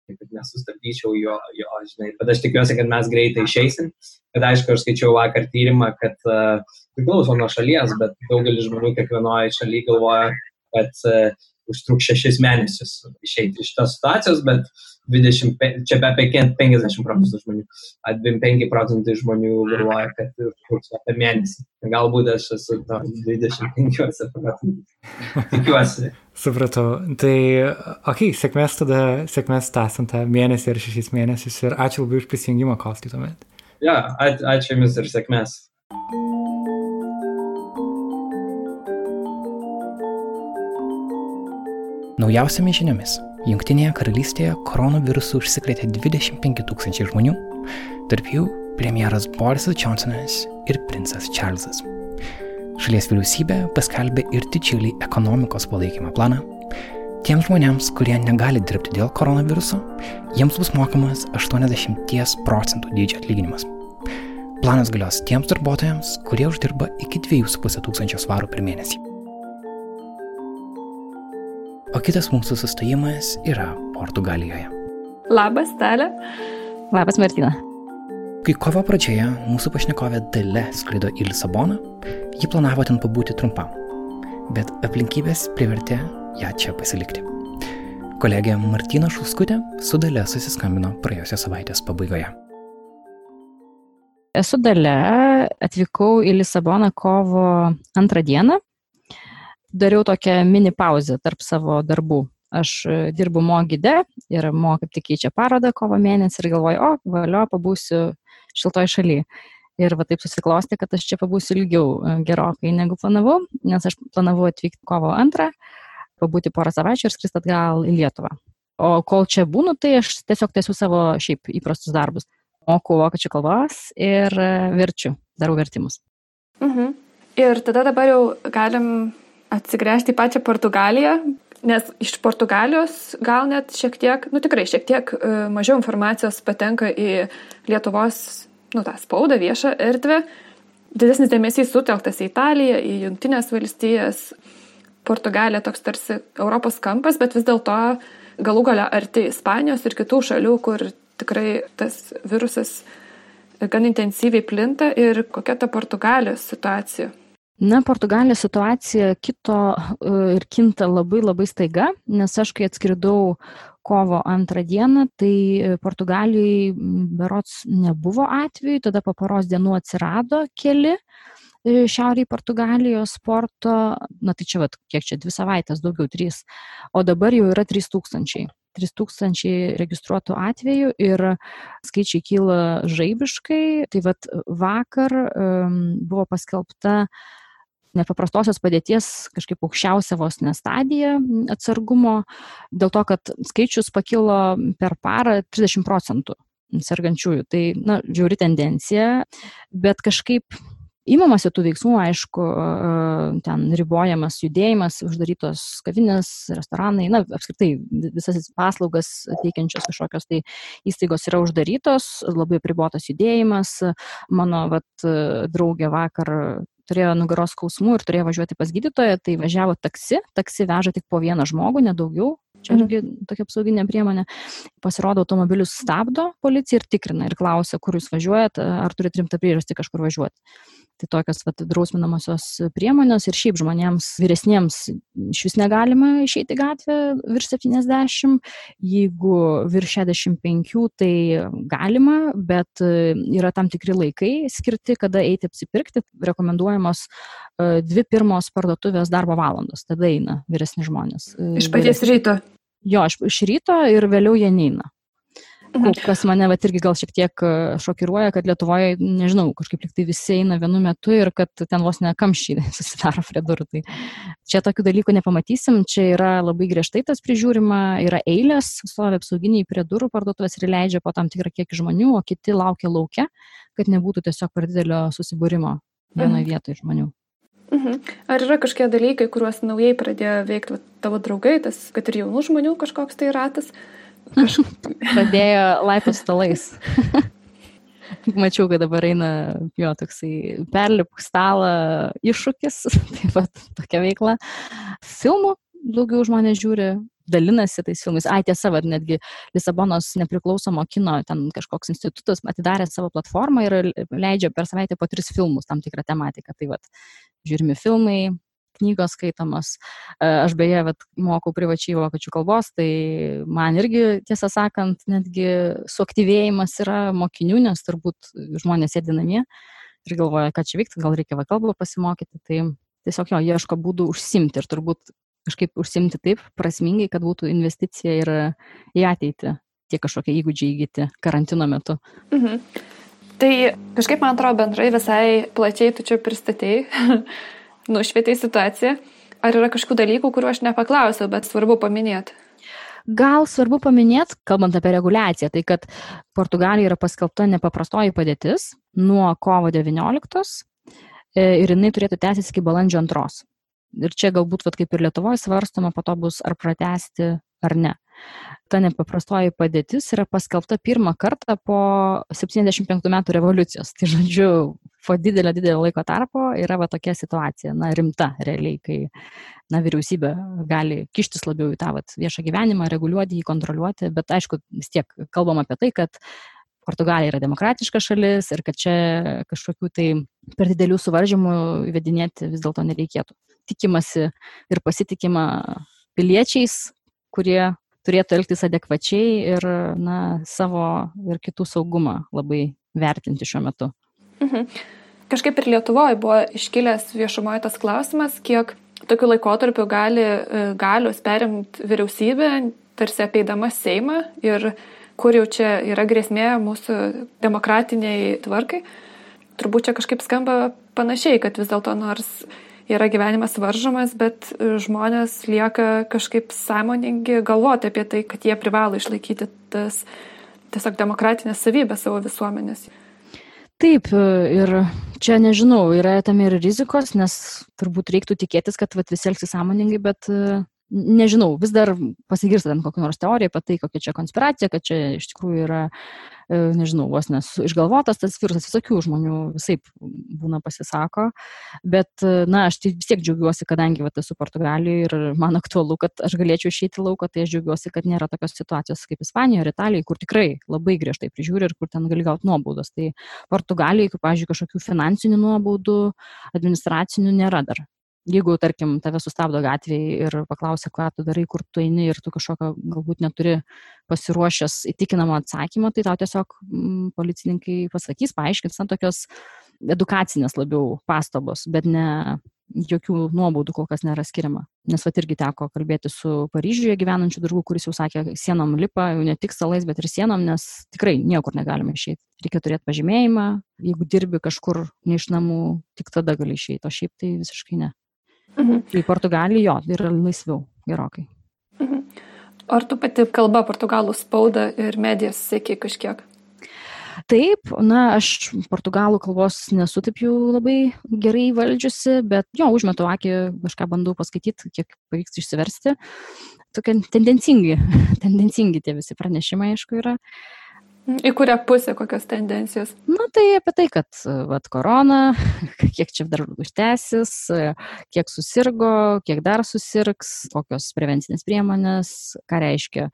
kaip nesustabdyčiau jo, jo, žinai, bet aš tikiuosi, kad mes greitai išeisim, kad aišku, aš skaičiau vakar tyrimą, kad uh, priklauso nuo šalies, bet daugelis žmonių kiekvienoje šalyje galvoja, kad uh, užtruks šešis mėnesius išeiti iš tos situacijos, bet 20, čia apie 50 procentų žmonių, 25 procentai žmonių galvoja, kad užtruks apie mėnesį. Galbūt aš esu to 25 procentų. Tikiuosi. Supratau. Tai, okei, okay, sėkmės tada, sėkmės tęsant tą mėnesį ar šešis mėnesius ir ačiū labai už prisijungimą, Kostai, tuomet. Ja, ačiū Jums ir sėkmės. Naujausiamis žiniomis, Junktinėje karalystėje koronavirusu užsikrėtė 25 tūkstančiai žmonių, tarp jų premjeras Borisas Johnsonas ir princas Čarlzas. Šalies vyriausybė paskelbė ir didžiulį ekonomikos palaikymo planą. Tiems žmonėms, kurie negali dirbti dėl koronaviruso, jiems bus mokamas 80 procentų dydžio atlyginimas. Planas galios tiems darbuotojams, kurie uždirba iki 2,5 tūkstančio svarų per mėnesį. O kitas mūsų sustojimas yra Portugalijoje. Labas, Talė. Labas, Martina. Kai kovo pradžioje mūsų pašnekovė Dale skrido į Lisaboną, ji planavo ten pabūti trumpam, bet aplinkybės privertė ją čia pasilikti. Kolegė Martina Šulskutė su Dale susiskambino praėjusios savaitės pabaigoje. Esu Dale, atvykau į Lisaboną kovo antrą dieną dariau tokią mini pauzę tarp savo darbų. Aš e, dirbu Mogide ir Mo kaip tik keičia parodą kovo mėnesį ir galvoju, o, valio, pabūsiu šiltoj šalyje. Ir va taip susiklosti, kad aš čia pabūsiu ilgiau e, gerokai negu planavau, nes aš planavau atvykti kovo antrą, pabūti porą savaičių ir skristi atgal į Lietuvą. O kol čia būnu, tai aš tiesiog tiesiu savo šiaip įprastus darbus. Moku vokiečių kalbos ir e, verčiu, darau vertimus. Mhm. Ir tada dabar jau galim atsigręžti į pačią Portugaliją, nes iš Portugalijos gal net šiek tiek, nu tikrai šiek tiek e, mažiau informacijos patenka į Lietuvos, nu tą spaudą, viešą erdvę. Didesnis dėmesys sutelktas į Italiją, į Junktinės valstijas. Portugalija toks tarsi Europos kampas, bet vis dėlto galų gale arti Ispanijos ir kitų šalių, kur tikrai tas virusas gan intensyviai plinta ir kokia ta Portugalijos situacija. Na, Portugalijos situacija kito e, ir kinta labai labai staiga, nes aš kai atskridau kovo antrą dieną, tai e, Portugalijai berots nebuvo atveju, tada po poros dienų atsirado keli e, šiauriai Portugalijos sporto, na tai čia, vat, kiek čia, dvi savaitės, daugiau, trys, o dabar jau yra 3000. 3000 registruotų atvejų ir skaičiai kyla žaibiškai. Tai vad vakar um, buvo paskelbta nepaprastosios padėties kažkaip aukščiausia vos nestadija atsargumo, dėl to, kad skaičius pakilo per parą 30 procentų sergančiųjų. Tai, na, žiauri tendencija, bet kažkaip įmamasi tų veiksmų, aišku, ten ribojamas judėjimas, uždarytos kavinės, restoranai, na, apskritai visas paslaugas teikiančios kažkokios tai įstaigos yra uždarytos, labai pribotas judėjimas. Mano, vat, draugė vakar turėjo nugaros skausmų ir turėjo važiuoti pas gydytoją, tai važiavo taksi, taksi veža tik po vieną žmogų, nedaugiau, čia mhm. irgi tokia apsauginė priemonė. Pasirodo, automobilius stabdo policija ir tikrina ir klausia, kur jūs važiuojat, ar turite rimtą priežastį kažkur važiuoti. Tai tokios vat, drausminamosios priemonės ir šiaip žmonėms vyresniems iš vis negalima išeiti į gatvę virš 70, jeigu virš 65 tai galima, bet e, yra tam tikri laikai skirti, kada eiti apsipirkti, rekomenduojamos e, dvi pirmos parduotuvės darbo valandos, tada eina vyresni žmonės. E, iš paties ryto. Jo, iš, iš ryto ir vėliau jie neina. Mhm. Kas mane vat, irgi gal šiek tiek e, šokiruoja, kad Lietuvoje, nežinau, kažkaip liktai visi eina vienu metu ir kad ten vos ne kamščiai susidaro prie durų. Tai čia tokių dalykų nepamatysim, čia yra labai griežtai tas prižiūrima, yra eilės, stovi apsauginiai prie durų parduotuvės ir leidžia po tam tikrą kiekį žmonių, o kiti laukia laukia, kad nebūtų tiesiog per didelio susibūrimo vienoje mhm. vietoje žmonių. Mhm. Ar yra kažkokie dalykai, kuriuos naujai pradėjo veikti tavo draugai, tas, kad ir jaunų žmonių kažkoks tai ratas, pradėjo laipos stalais. Mačiau, kad dabar eina jo toksai perlipk stalą iššūkis, taip pat tokia veikla. Filmų daugiau žmonės žiūri, dalinasi tais filmais. Ai, tiesa, vad netgi Lisabonos nepriklausomo kino, ten kažkoks institutas atidarė savo platformą ir leidžia per savaitę po tris filmus tam tikrą tematiką. Tai vad, žiūrimi filmai, knygos skaitamos. E, aš beje, vat, mokau privačiai vokiečių kalbos, tai man irgi, tiesą sakant, netgi suaktyvėjimas yra mokinių, nes turbūt žmonės sėdi namie ir galvoja, ką čia vykti, gal reikia va kalbą pasimokyti. Tai tiesiog jo ieško būdų užsimti ir turbūt kažkaip užsimti taip prasmingai, kad būtų investicija ir į ateitį tie kažkokie įgūdžiai įgyti karantino metu. Mhm. Tai kažkaip man atrodo bendrai visai plačiai tu čia pristatėjai nušvietei situaciją. Ar yra kažkokių dalykų, kuriuo aš nepaklausiau, bet svarbu paminėti? Gal svarbu paminėti, kalbant apie reguliaciją, tai kad Portugalija yra paskelbta nepaprastoji padėtis nuo kovo 19 e, ir jinai turėtų tęsis iki balandžio 2. Ir čia galbūt, vat, kaip ir Lietuvoje svarstoma, po to bus ar pratesti ar ne. Ta nepaprastoji padėtis yra paskelbta pirmą kartą po 75 metų revoliucijos. Tai žodžiu, po didelio, didelio laiko tarpo yra va tokia situacija, na, rimta realiai, kai, na, vyriausybė gali kištis labiau į tą vat, viešą gyvenimą, reguliuoti jį, kontroliuoti, bet aišku, vis tiek kalbam apie tai, kad Portugalija yra demokratiška šalis ir kad čia kažkokių tai per didelių suvaržymų įvedinėti vis dėlto nereikėtų. Tikimasi ir pasitikima piliečiais, kurie turėtų elgtis adekvačiai ir na, savo ir kitų saugumą labai vertinti šiuo metu. Mhm. Kažkaip ir Lietuvoje buvo iškilęs viešumoje tas klausimas, kiek tokiu laikotarpiu gali e, galius perimti vyriausybė, tarsi apeidama Seimą ir kur jau čia yra grėsmė mūsų demokratiniai tvarkai. Turbūt čia kažkaip skamba panašiai, kad vis dėlto nors yra gyvenimas varžomas, bet žmonės lieka kažkaip sąmoningi galvoti apie tai, kad jie privalo išlaikyti tas tiesiog demokratinės savybės savo visuomenės. Taip, ir čia nežinau, yra tam ir rizikos, nes turbūt reiktų tikėtis, kad vat, visi elgsis sąmoningai, bet nežinau, vis dar pasigirsta ten kokią nors teoriją apie tai, kokia čia konspiracija, kad čia iš tikrųjų yra, e, nežinau, vos nes išgalvotas tas virusas, visokių žmonių visai būna pasisako, bet, e, na, aš tai vis tiek džiaugiuosi, kadangi va, esu Portugalijoje ir man aktualu, kad aš galėčiau išeiti lauką, tai aš džiaugiuosi, kad nėra tokios situacijos kaip Ispanijoje ar Italijoje, kur tikrai labai griežtai prižiūri ir kur ten gali gauti nuobaudas. Tai Portugalijoje, kaip, pavyzdžiui, kažkokių finansinių nuobaudų, administracinių nėra dar jeigu, tarkim, tave sustabdo gatvėje ir paklausia, ką tu darai, kur tu eini ir tu kažkokio galbūt neturi pasiruošęs įtikinamo atsakymo, tai tau tiesiog mm, policininkai pasakys, paaiškins, na, tokios edukacinės labiau pastabos, bet ne jokių nuobaudų kol kas nėra skiriama. Nes va irgi teko kalbėti su Paryžiuje gyvenančiu draugu, kuris jau sakė, sienom lipa, jau ne tik salais, bet ir sienom, nes tikrai niekur negalime išeiti. Reikia turėti pažymėjimą, jeigu dirbi kažkur ne iš namų, tik tada gali išeiti, o šiaip tai visiškai ne. Mhm. Tai Portugalija jo, yra laisviau gerokai. Mhm. Ar tu pati kalba portugalų spaudą ir medijas sėki kažkiek? Taip, na, aš portugalų kalbos nesu taip jau labai gerai valdžiusi, bet jo, užmetu akį, kažką bandau paskaityti, kiek pavyks išsiversti. Tokie tendencingi, tendencingi tie visi pranešimai, aišku, yra. Uh, Į kurią pusę kokios tendencijos? Na tai apie tai, kad vat, korona, kiek čia dar užtęsis, kiek susirgo, kiek dar susirgs, kokios prevencinės priemonės, ką reiškia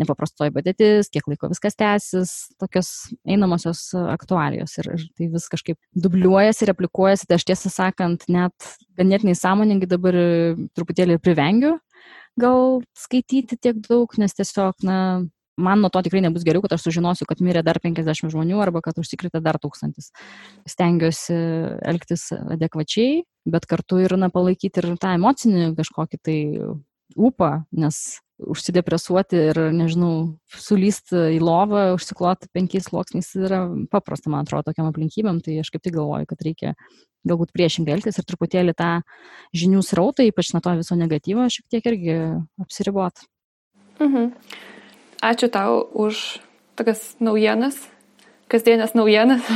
nepaprastoji padėtis, kiek laiko viskas tęsis, tokios einamosios aktualijos. Ir, ir tai vis kažkaip dubliuojasi ir aplikuojasi, tai aš tiesą sakant, net ganėtinai sąmoningai dabar truputėlį privengiu gal skaityti tiek daug, nes tiesiog, na, man nuo to tikrai nebus geriau, kad aš sužinosiu, kad mirė dar 50 žmonių arba kad užsikrėtė dar tūkstantis. Stengiuosi elgtis adekvačiai, bet kartu ir na, palaikyti ir tą emocinį kažkokį tai upą, nes užsidepresuoti ir, nežinau, sulysti į lovą, užsikloti penkiais sluoksniais yra paprasta, man atrodo, tokiam aplinkybėm, tai aš kaip tik galvoju, kad reikia galbūt priešingai elgtis ir truputėlį tą žinių srautą, ypač nuo to viso negatyvo, šiek tiek irgi apsiriboti. Mhm. Ačiū tau už tokias naujienas, kasdienės naujienas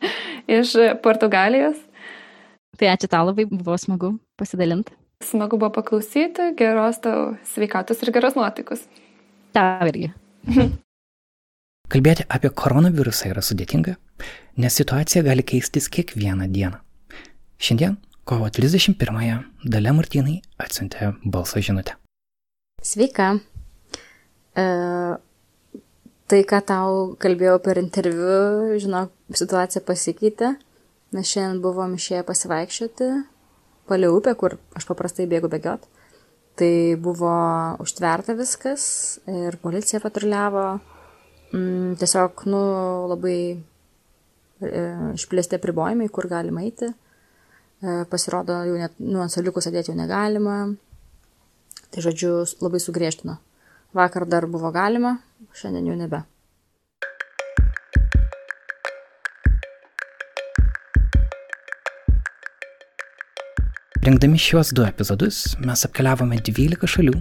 iš Portugalijos. Tai ačiū tau labai, buvo smagu pasidalinti. Smagu buvo paklausyti, geros tau sveikatos ir geros nuotaikos. Tau irgi. Kalbėti apie koronavirusą yra sudėtinga, nes situacija gali keistis kiekvieną dieną. Šiandien, kovo 31-ąją, Dalia Martinai atsiuntė balso žinutę. Sveika. E, tai, ką tau kalbėjau per interviu, žinok, situacija pasikeitė. Mes šiandien buvom išėję pasivaikščioti palei upę, kur aš paprastai bėgu bėgiot. Tai buvo užtverta viskas ir policija patruliavo mm, tiesiog, nu, labai e, išplėsti apribojimai, kur galima eiti. E, pasirodo, jau net nu, ant saliukų sėdėti jau negalima. Tai žodžiu, labai sugriežtino. Vakar dar buvo galima, šiandien jau nebe. Rengdami šiuos du epizodus mes apkeliavome 12 šalių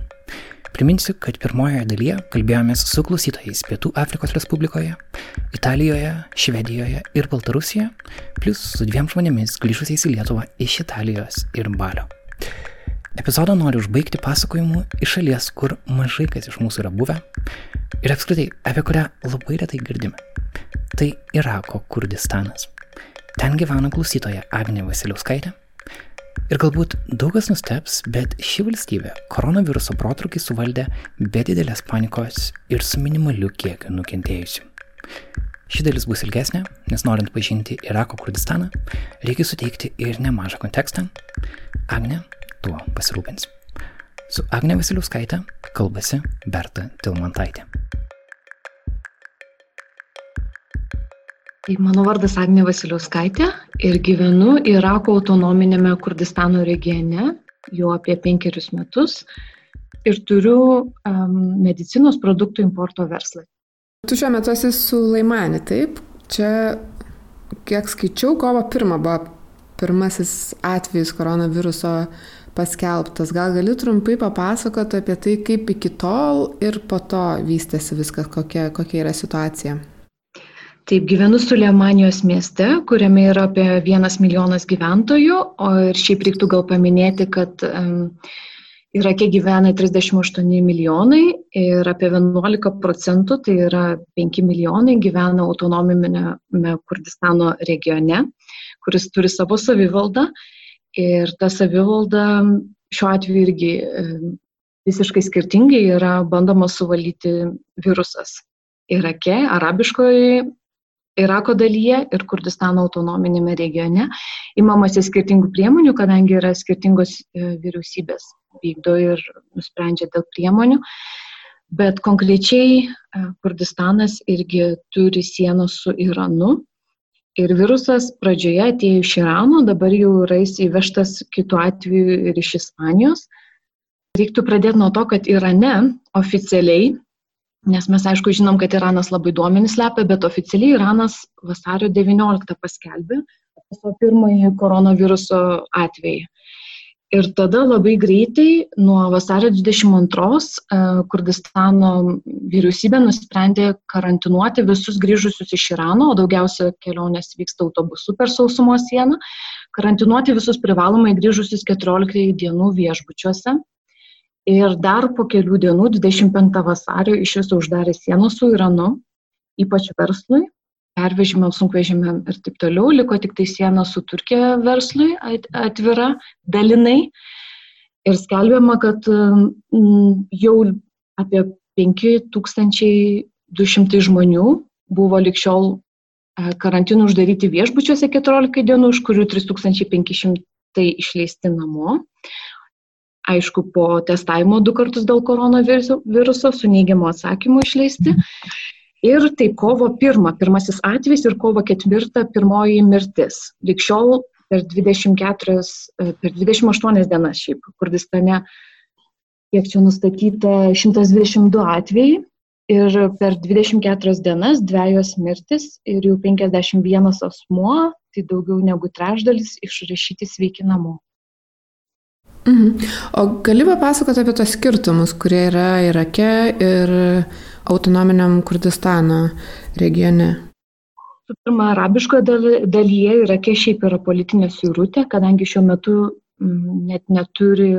Priminsiu, kad pirmojoje dalyje kalbėjomės su klausytojais Pietų Afrikos Respublikoje, Italijoje, Švedijoje ir Baltarusijoje, plus su dviem žmonėmis grįžusiais į Lietuvą iš Italijos ir Balio. Epizodą noriu užbaigti pasakojimu iš šalies, kur mažai kas iš mūsų yra buvę ir apskritai apie kurią labai retai girdime. Tai Irako Kurdistanas. Ten gyvena klausytoja Agnė Vasiliauskaitė Ir galbūt daug kas nusteps, bet ši valstybė koronaviruso protrukį suvaldė be didelės panikos ir su minimaliu kiekiu nukentėjusių. Ši dalis bus ilgesnė, nes norint pažinti Irako Kurdistaną, reikia suteikti ir nemažą kontekstą. Agne tuo pasirūpins. Su Agne Vasiliuskaitė kalbasi Berta Tilmantaitė. Tai mano vardas Agnė Vasiliauskaitė ir gyvenu Irako autonominėme Kurdistano regione jau apie penkerius metus ir turiu um, medicinos produktų importo verslą. Tu šiuo metu esi su Laimani, taip? Čia, kiek skaičiau, kovo pirmą buvo pirmasis atvejis koronaviruso paskelbtas. Gal gali trumpai papasakoti apie tai, kaip iki tol ir po to vystėsi viskas, kokia, kokia yra situacija? Taip, gyvenu Sulemanijos mieste, kuriame yra apie vienas milijonas gyventojų, o ir šiaip reiktų gal paminėti, kad um, Irake gyvena 38 milijonai ir apie 11 procentų, tai yra 5 milijonai, gyvena autonominėme Kurdistano regione, kuris turi savo savivaldą. Ir ta savivalda šiuo atveju irgi visiškai skirtingai yra bandoma suvaldyti virusas. Irake, arabiškoje Irako dalyje ir Kurdistano autonominėme regione imamasi skirtingų priemonių, kadangi yra skirtingos e, vyriausybės vykdo ir nusprendžia dėl priemonių. Bet konkrečiai e, Kurdistanas irgi turi sieną su Iranu. Ir virusas pradžioje atėjo iš Irano, dabar jau yra įvežtas kitų atveju ir iš Ispanijos. Reiktų pradėti nuo to, kad Irane oficialiai Nes mes aišku žinom, kad Iranas labai duomenys slepia, bet oficialiai Iranas vasario 19 paskelbė savo pirmąjį koronaviruso atvejį. Ir tada labai greitai, nuo vasario 22, e, Kurdistano vyriausybė nusprendė karantinuoti visus grįžusius iš Irano, o daugiausia kelionės vyksta autobusu per sausumos sieną, karantinuoti visus privalomai grįžusius 14 dienų viešbučiuose. Ir dar po kelių dienų, 25 vasario, iš viso uždarė sienos su Iranu, ypač verslui, pervežimam, sunkvežimėm ir taip toliau, liko tik tai siena su Turkija verslui atvira dalinai. Ir skelbiama, kad mm, jau apie 5200 žmonių buvo likščiol e, karantinų uždaryti viešbučiuose 14 dienų, iš kurių 3500 išleisti namo aišku, po testavimo du kartus dėl koronaviruso su neigiamu atsakymu išleisti. Ir tai kovo pirmą, pirmasis atvejs ir kovo ketvirtą, pirmoji mirtis. Likščiol per 24, per 28 dienas šiaip Kurdistane, kiek čia nustatyta, 122 atvejai ir per 24 dienas dviejos mirtis ir jau 51 asmuo, tai daugiau negu trečdalis išrašyti sveiki namo. Mhm. O gali papasakoti apie tos skirtumus, kurie yra Irake ir autonominiam Kurdistano regione? Pirma, arabiškoje dalyje Irake šiaip yra politinė suirutė, kadangi šiuo metu net neturi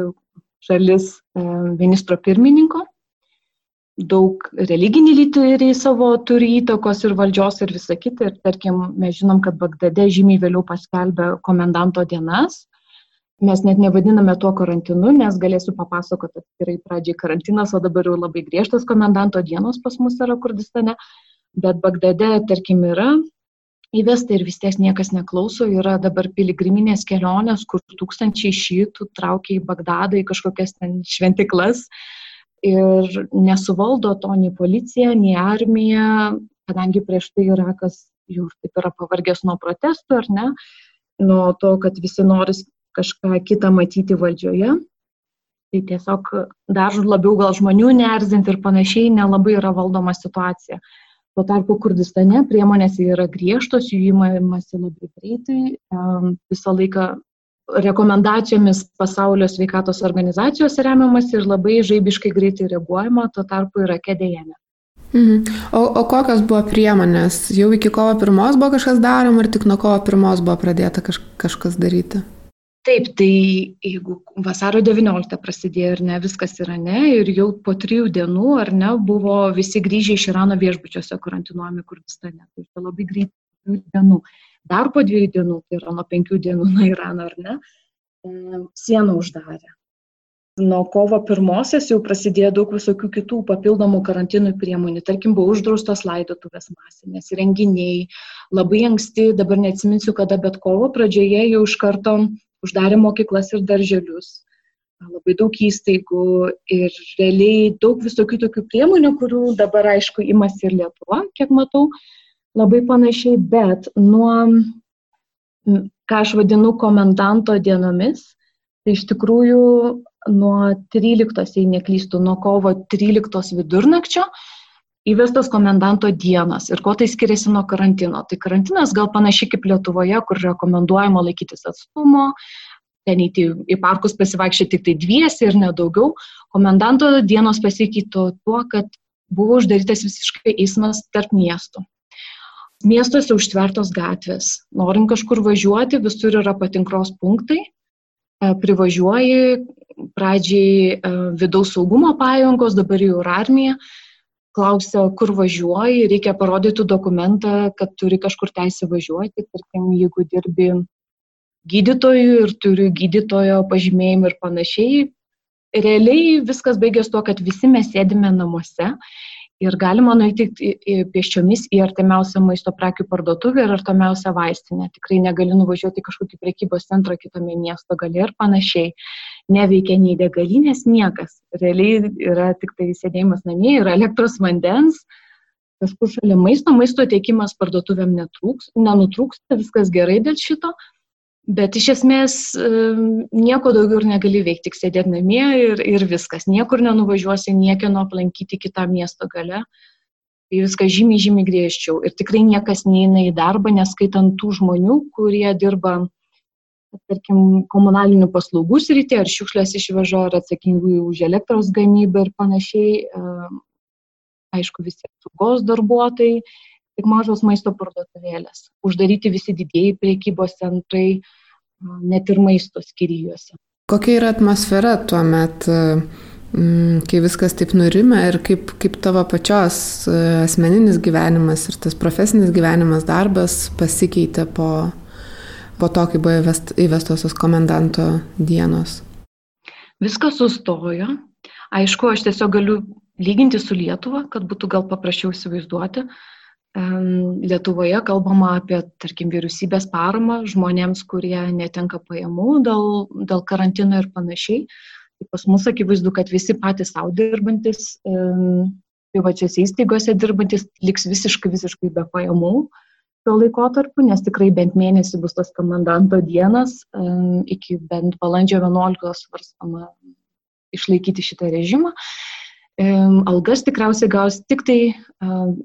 šalis e, ministro pirmininko. daug religiniai lyderiai savo turi įtakos ir valdžios ir visa kita. Ir tarkim, mes žinom, kad Bagdade žymiai vėliau paskelbė komendanto dienas. Mes net nevadiname tuo karantinu, nes galėsiu papasakoti atskirai pradžiai karantinas, o dabar jau labai griežtas komendanto dienos pas mus yra Kurdistane. Bet Bagdade, tarkim, yra įvesta ir vis tiek niekas neklauso, yra dabar piligriminės kelionės, kur tūkstančiai šytų traukia į Bagdadą, į kažkokias ten šventiklas ir nesuvaldo to nei policija, nei armija, kadangi prieš tai Irakas jau taip yra pavargęs nuo protestų, ar ne, nuo to, kad visi nori kažką kitą matyti valdžioje. Tai tiesiog dar labiau gal žmonių neerzinti ir panašiai nelabai yra valdoma situacija. Tuo tarpu Kurdistane priemonės yra griežtos, jų įmamasi labai greitai, visą laiką rekomendacijomis pasaulio sveikatos organizacijos remiamas ir labai žaibiškai greitai reaguojama, tuo tarpu yra kėdėjame. Mhm. O, o kokios buvo priemonės? Jau iki kovo pirmos buvo kažkas daroma ir tik nuo kovo pirmos buvo pradėta kaž, kažkas daryti? Taip, tai jeigu vasario 19 prasidėjo ir ne, viskas yra ne, ir jau po trijų dienų ar ne, buvo visi grįžę iš Irano viešbučiuose karantinuojami Kurdistane. Tai čia labai greitai dienų. Dar po dviejų dienų, tai yra nuo penkių dienų nuo Irano ar ne, e, sieną uždarė. Nuo kovo pirmosios jau prasidėjo daug visokių kitų papildomų karantinų priemonių. Tarkim, buvo uždraustos laidotuvės masinės, renginiai. Labai anksti, dabar neatsiminsiu kada, bet kovo pradžioje jau iš karto uždarė mokyklas ir darželius, labai daug įstaigų ir realiai daug visokių tokių priemonių, kurių dabar aišku imasi ir Lietuva, kiek matau, labai panašiai, bet nuo, ką aš vadinu komendanto dienomis, tai iš tikrųjų nuo 13, jei neklystų, nuo kovo 13 vidurnakčio įvestas komendanto dienas. Ir kuo tai skiriasi nuo karantino? Tai karantinas gal panašiai kaip Lietuvoje, kur rekomenduojama laikytis atstumo, ten įti į parkus pasivaikščioti tik tai dviesi ir nedaugiau. Komendanto dienos pasikeito tuo, kad buvo uždarytas visiškai eismas tarp miestų. Miestuose užtvertos gatvės. Norim kažkur važiuoti, visur yra patinkros punktai. E, privažiuoji, pradžiai e, vidaus saugumo pajungos, dabar jau ir armija klausia, kur važiuoji, reikia parodyti dokumentą, kad turi kažkur teisę važiuoti. Tarkim, jeigu dirbi gydytojų ir turi gydytojo pažymėjimą ir panašiai. Realiai viskas baigės tuo, kad visi mes sėdime namuose ir galima nueiti pėsčiomis į artimiausią maisto prekių parduotuvę ir artimiausią vaistinę. Tikrai negali nuvažiuoti į kažkokį prekybos centrą kitame miesto gali ir panašiai. Neveikia nei degalinės, niekas. Realiai yra tik tai sėdėjimas namie, yra elektros vandens, kažkur šalia maisto, maisto tiekimas parduotuvėm netrūks, nenutrūksta, viskas gerai dėl šito. Bet iš esmės nieko daugiau ir negali veikti, tik sėdėti namie ir, ir viskas. Niekur nenuvažiuosi, niekieno aplankyti kitą miesto gale. Tai viskas žymiai, žymiai griežčiau. Ir tikrai niekas neina į darbą, neskaitant tų žmonių, kurie dirba, tarkim, komunalinių paslaugų srityje, ar šiukšlės išveža, ar atsakingų už elektros gamybą ir panašiai. Aišku, visi apsaugos darbuotojai tik mažos maisto parduotuvėlės, uždaryti visi didėjai priekybos centrai, net ir maisto skyrijuose. Kokia yra atmosfera tuo metu, kai viskas taip nurime ir kaip, kaip tavo pačios asmeninis gyvenimas ir tas profesinis gyvenimas, darbas pasikeitė po, po to, kai buvo įvestosios komendanto dienos? Viskas sustojo. Aišku, aš tiesiog galiu lyginti su Lietuva, kad būtų gal paprasčiau įsivaizduoti. Lietuvoje kalbama apie, tarkim, vyriausybės paramą žmonėms, kurie netenka pajamų dėl, dėl karantino ir panašiai. Tai pas mus akivaizdu, kad visi patys savo dirbantis, privačiose įstaigose dirbantis liks visiškai, visiškai be pajamų tuo laikotarpiu, nes tikrai bent mėnesį bus tas komendanto dienas, iki bent balandžio 11 svarstama išlaikyti šitą režimą algas tikriausiai gaus tik tai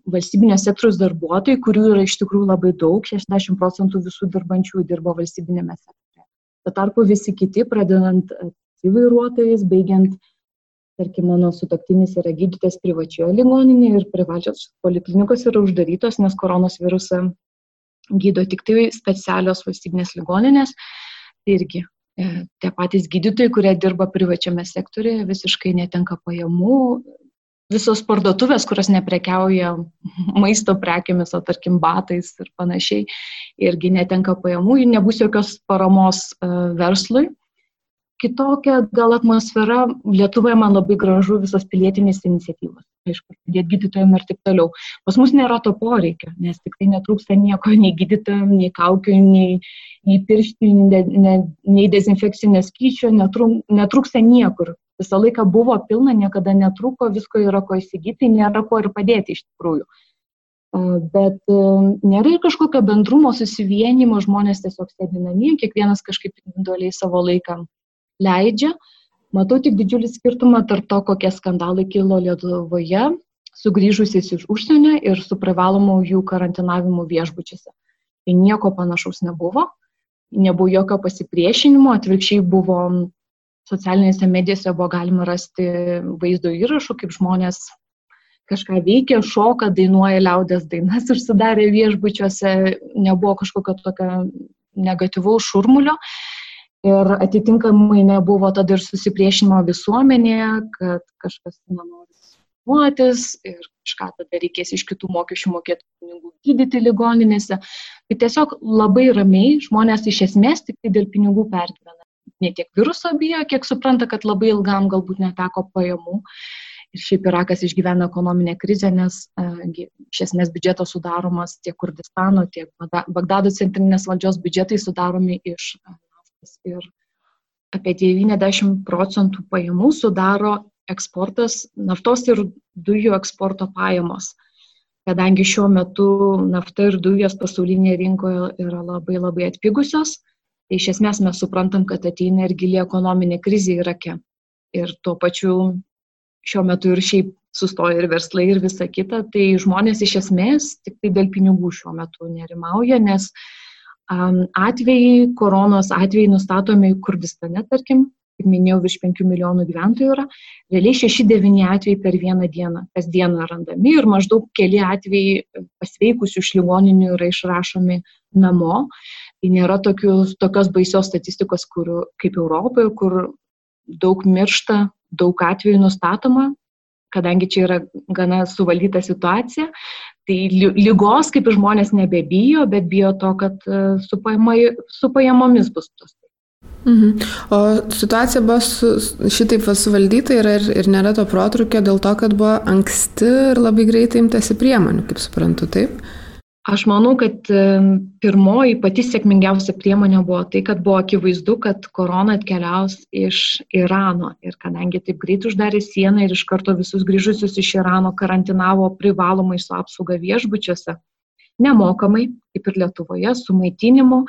valstybinio sektoriaus darbuotojai, kurių yra iš tikrųjų labai daug, 60 procentų visų dirbančių dirba valstybinėme sektoriuje. Tuo tarpu visi kiti, pradedant įvairuotojais, baigiant, tarkim, mano sutoktinis yra gydytas privačioje ligoninėje ir privačios poliklinikos yra uždarytos, nes koronos virusą gydo tik tai specialios valstybinės ligoninės. Tai irgi tie patys gydytojai, kurie dirba privačiame sektorėje, visiškai netenka pajamų, visos parduotuvės, kurios neprekiauja maisto prekiamis, o tarkim batais ir panašiai, irgi netenka pajamų, nebus jokios paramos uh, verslui. Kitokia gal atmosfera, Lietuvoje man labai gražu visos pilietinės iniciatyvos, aišku, padėti gydytojams ir taip toliau. Pas mus nėra to poreikio, nes tikrai netrūksta nieko, nei gydytojams, nei kaukių, nei, nei pirštinių, nei, nei dezinfekcinės kyčio, netrūksta niekur visą laiką buvo pilna, niekada netrūko, visko yra ko įsigyti, nėra ko ir padėti iš tikrųjų. Bet nėra ir kažkokio bendrumo, susivienimo, žmonės tiesiog sėdi namie, kiekvienas kažkaip individualiai savo laiką leidžia. Matau tik didžiulį skirtumą tarp to, kokie skandalai kilo Lietuvoje, sugrįžusiais iš užsienio ir su privalomu jų karantinavimu viešbučiuose. Tai nieko panašaus nebuvo, nebuvo jokio pasipriešinimo, atvirkščiai buvo socialinėse medijose buvo galima rasti vaizdo įrašų, kaip žmonės kažką veikia, šoka, dainuoja liaudės dainas, užsidarė viešbučiuose, nebuvo kažkokio tokio negatyvaus šurmulio. Ir atitinkamai nebuvo tada ir susipriešinimo visuomenėje, kad kažkas nenori nuotis ir kažką tada reikės iš kitų mokesčių mokėtų pinigų gydyti ligoninėse. Tai tiesiog labai ramiai žmonės iš esmės tik tai dėl pinigų pergyvena ne tiek viruso bijo, kiek supranta, kad labai ilgam galbūt neteko pajamų. Ir šiaip Irakas išgyvena ekonominę krizę, nes iš esmės biudžetas sudaromas tiek Kurdistano, tiek Bagdado centrinės valdžios biudžetai sudaromi iš. Ir apie 90 procentų pajamų sudaro eksportas, naftos ir dujų eksporto pajamos. Kadangi šiuo metu nafta ir dujos pasaulinėje rinkoje yra labai labai atpigusios, Tai iš esmės mes suprantam, kad ateina ir gili ekonominė krizė Irake. Ir tuo pačiu šiuo metu ir šiaip sustoja ir verslai ir visa kita. Tai žmonės iš esmės tik tai dėl pinigų šiuo metu nerimauja, nes um, atvejai, koronos atvejai nustatomi Kurdistane, tarkim, kaip minėjau, virš 5 milijonų gyventojų yra, realiai 6-9 atvejai per vieną dieną, kas dieną randami ir maždaug keli atvejai pasveikusių iš ligoninių yra išrašomi namo. Tai nėra tokius, tokios baisios statistikos kur, kaip Europoje, kur daug miršta, daug atvejų nustatoma, kadangi čia yra gana suvaldyta situacija. Tai lygos kaip žmonės nebebijo, bet bijo to, kad e, su, pajama, su pajamomis bus prastai. Mhm. O situacija buvo su, šitaip suvaldyta ir, ir, ir nėra to protrukio dėl to, kad buvo anksti ir labai greitai imtasi priemonių, kaip suprantu, taip? Aš manau, kad pirmoji pati sėkmingiausia priemonė buvo tai, kad buvo akivaizdu, kad korona atkeliaus iš Irano. Ir kadangi taip greit uždarė sieną ir iš karto visus grįžusius iš Irano karantinavo privalomai su apsauga viešbučiuose, nemokamai, kaip ir Lietuvoje, su maitinimu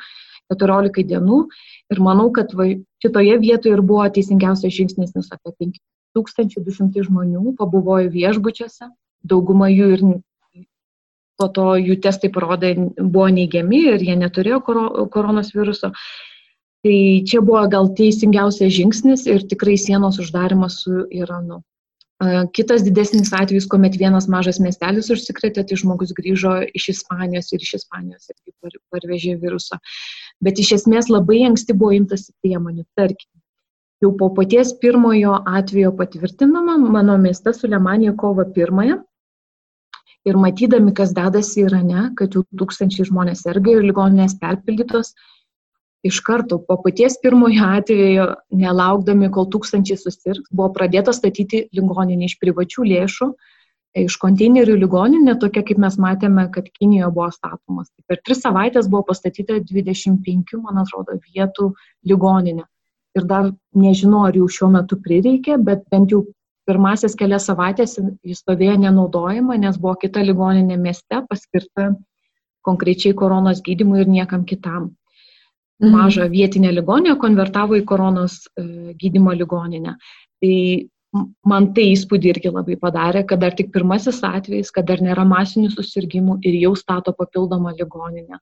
14 dienų. Ir manau, kad va, šitoje vietoje ir buvo teisingiausias žingsnis, nes apie 5200 žmonių pabuvojo viešbučiuose, dauguma jų ir po to jų testai parodė, buvo neigiami ir jie neturėjo koronos viruso. Tai čia buvo gal teisingiausias žingsnis ir tikrai sienos uždarimas su Iranu. Kitas didesnis atvejis, kuomet vienas mažas miestelis užsikrėtė, tai žmogus grįžo iš Ispanijos ir iš Ispanijos irgi parvežė virusą. Bet iš esmės labai anksti buvo imtasi priemonių. Tarkim, jau po paties pirmojo atvejo patvirtinama, mano mieste Sulemanija kovo pirmąją ir matydami, kas dedasi Irane, kad jau tūkstančiai žmonės serga ir ligoninės perpildytos, iš karto po paties pirmojo atvejo, nelaukdami, kol tūkstančiai susirgs, buvo pradėta statyti ligoninį iš privačių lėšų, iš konteinerių ligoninė, tokia kaip mes matėme, kad Kinijoje buvo statomas. Tai per tris savaitės buvo pastatyta 25, man atrodo, vietų ligoninė. Ir dar nežinau, ar jau šiuo metu prireikė, bet bent jau pirmasis kelias savaitės jis stovėjo nenaudojama, nes buvo kita ligoninė mieste paskirta konkrečiai koronos gydimui ir niekam kitam. Mhm. Mažą vietinę ligoninę konvertavo į koronos e, gydimo ligoninę. Tai man tai įspūdį irgi labai padarė, kad dar tik pirmasis atvejis, kad dar nėra masinių susirgymų ir jau stato papildomą ligoninę.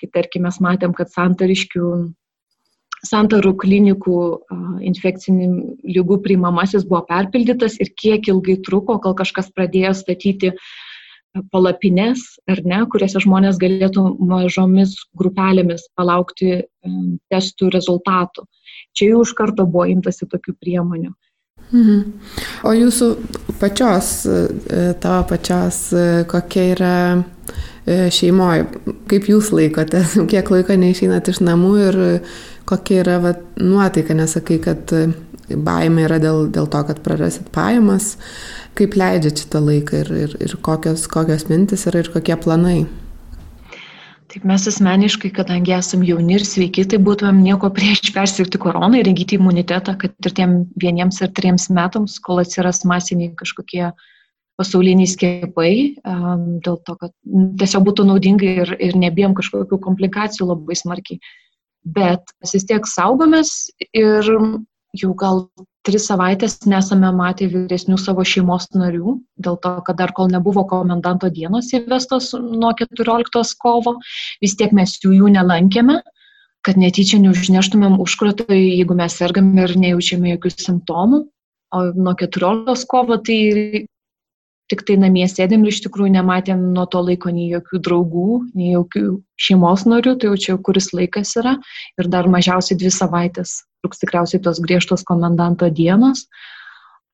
Kai tarkim mes matėm, kad santariškių santarų klinikų infekcinių lygų priimamasis buvo perpildytas ir kiek ilgai truko, kol kažkas pradėjo statyti palapines, ar ne, kuriuose žmonės galėtų mažomis grupelėmis palaukti testų rezultatų. Čia jau iš karto buvo imtasi tokių priemonių. Mhm. O jūsų pačios, e, tavo pačios, e, kokia yra šeimoje, kaip jūs laikotės, kiek laiko neišeinat iš namų ir kokia yra va, nuotaika, nesakai, kad baimė yra dėl, dėl to, kad prarasit pajamas, kaip leidžiat šitą laiką ir, ir, ir kokios, kokios mintis yra ir kokie planai. Taip mes asmeniškai, kadangi esame jauni ir sveiki, tai būtumėm nieko prieš persirgti koroną ir įgyti imunitetą, kad ir tiem vieniems ar triems metams, kol atsiras masiniai kažkokie pasauliniai skiepai, dėl to, kad tiesiog būtų naudinga ir, ir nebijom kažkokių komplikacijų labai smarkiai. Bet mes vis tiek saugomės ir jau gal tris savaitės nesame matę vyresnių savo šeimos narių, dėl to, kad dar kol nebuvo komendanto dienos įvestos nuo 14 kovo, vis tiek mes jų, jų nelankėme, kad netyčia neužneštumėm užkratą, jeigu mes sergame ir nejaučiame jokių simptomų. O nuo 14 kovo tai tik tai namie sėdėm ir iš tikrųjų nematėm nuo to laiko nei jokių draugų, nei jokių šeimos narių, tai jau čia kuris laikas yra ir dar mažiausiai dvi savaitės truks tikriausiai tos griežtos komendanto dienos.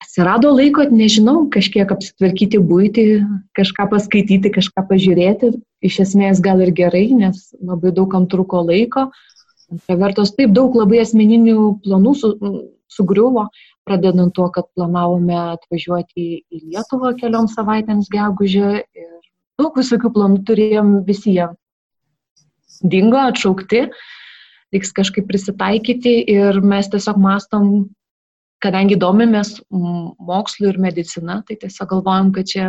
Atsirado laiko, nežinau, kažkiek apsitvarkyti būti, kažką paskaityti, kažką pažiūrėti. Iš esmės gal ir gerai, nes labai daug kam truko laiko. Antra vertus, taip daug labai asmeninių planų su, sugriuvo, pradedant tuo, kad planavome atvažiuoti į Lietuvą keliom savaitėms gegužę ir daug visokių planų turėjom visi jie dingo, atšaukti, reiks kažkaip prisitaikyti ir mes tiesiog mastom, kadangi domimės mokslu ir medicina, tai tiesiog galvojam, kad čia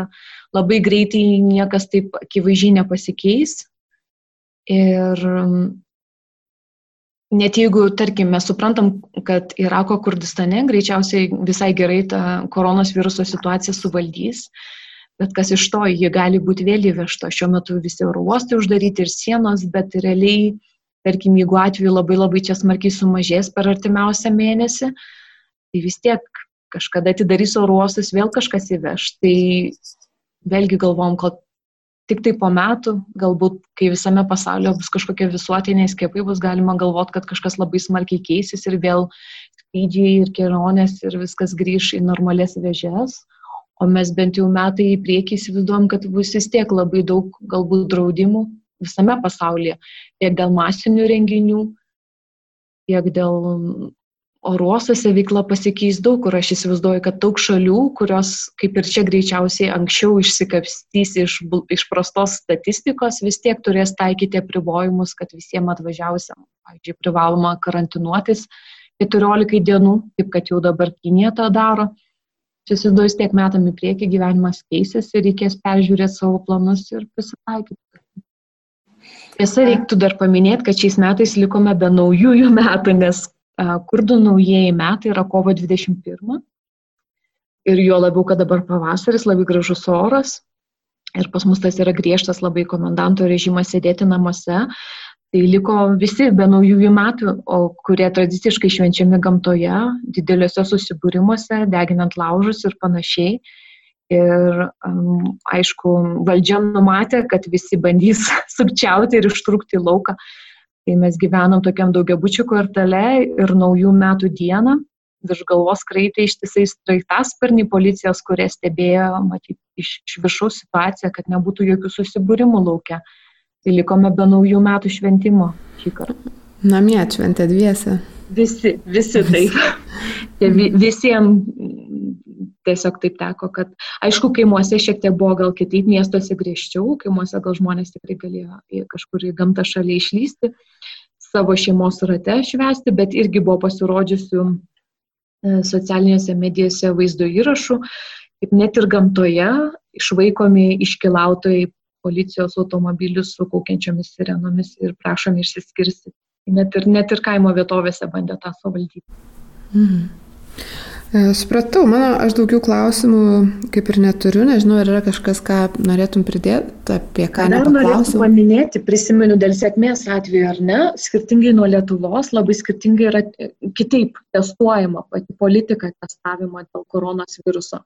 labai greitai niekas taip akivaizdžiai nepasikeis. Ir net jeigu, tarkim, mes suprantam, kad Irako Kurdistane greičiausiai visai gerai ta koronos viruso situacija suvaldys, bet kas iš to, ji gali būti vėl įvežta. Šiuo metu visi oro uostai uždaryti ir sienos, bet realiai, tarkim, jeigu atveju labai labai čia smarkiai sumažės per artimiausią mėnesį, tai vis tiek kažkada atidarys oro uostus, vėl kažkas įveš. Tai vėlgi galvom, kad tik tai po metų, galbūt kai visame pasaulyje bus kažkokie visuotiniai skiepai, bus galima galvoti, kad kažkas labai smarkiai keisis ir vėl skrydžiai ir kelionės ir viskas grįž į normales vėžės. O mes bent jau metai į priekį įsivaizduom, kad bus vis tiek labai daug galbūt draudimų visame pasaulyje, tiek dėl masinių renginių, tiek dėl oruosuose veikla pasikeis daug, kur aš įsivaizduoju, kad daug šalių, kurios kaip ir čia greičiausiai anksčiau išsikapstys iš, iš prastos statistikos, vis tiek turės taikyti apribojimus, kad visiems atvažiausiam, pavyzdžiui, privaloma karantinuotis 14 dienų, kaip kad jau dabar Kinė tą daro. Įsivaizduoju, tiek metam į priekį gyvenimas keisis ir reikės peržiūrėti savo planus ir prisitaikyti. Tiesa, reiktų dar paminėti, kad šiais metais likome be naujųjų metų, nes Kurdų naujieji metai yra kovo 21. Ir jo labiau, kad dabar pavasaris, labai gražus oras. Ir pas mus tas yra griežtas labai komendanto režimas sėdėti namuose. Tai liko visi be naujųjų metų, o kurie tradiciškai švenčiami gamtoje, dideliuose susibūrimuose, deginant laužus ir panašiai. Ir um, aišku, valdžia numatė, kad visi bandys sukčiauti ir ištrūkti lauką. Tai mes gyvenom tokiam daugiabučių kvartale ir naujų metų dieną virš galvos kraitė ištisai straiktasparniai policijos, kurie stebėjo, matyti, iš, iš viršaus situaciją, kad nebūtų jokių susibūrimų laukia. Tai likome be naujų metų šventimo šį kartą. Namie šventė dviese. Visi, visi taip. Visiems tiesiog taip teko, kad aišku, kaimuose šiek tiek buvo gal kitaip, miestuose griežčiau, kaimuose gal žmonės tikrai galėjo kažkur į gamtą šalia išlysti, savo šeimos rate švesti, bet irgi buvo pasirodžiusių e, socialinėse medijose vaizdo įrašų, kaip net ir gamtoje išvaikomi iškilautojai policijos automobilius su kaukiančiomis sirenomis ir prašomi išsiskirsti. Net ir, net ir kaimo vietovėse bandė tą suvaldyti. Mhm. E, supratau, mano, aš daugiau klausimų kaip ir neturiu, nežinau, ar yra kažkas, ką norėtum pridėti, apie ką Dar norėčiau paminėti, prisimenu dėl sėkmės atveju ar ne, skirtingai nuo Lietuvos, labai skirtingai yra e, kitaip testuojama pati politika testavimo dėl koronos viruso.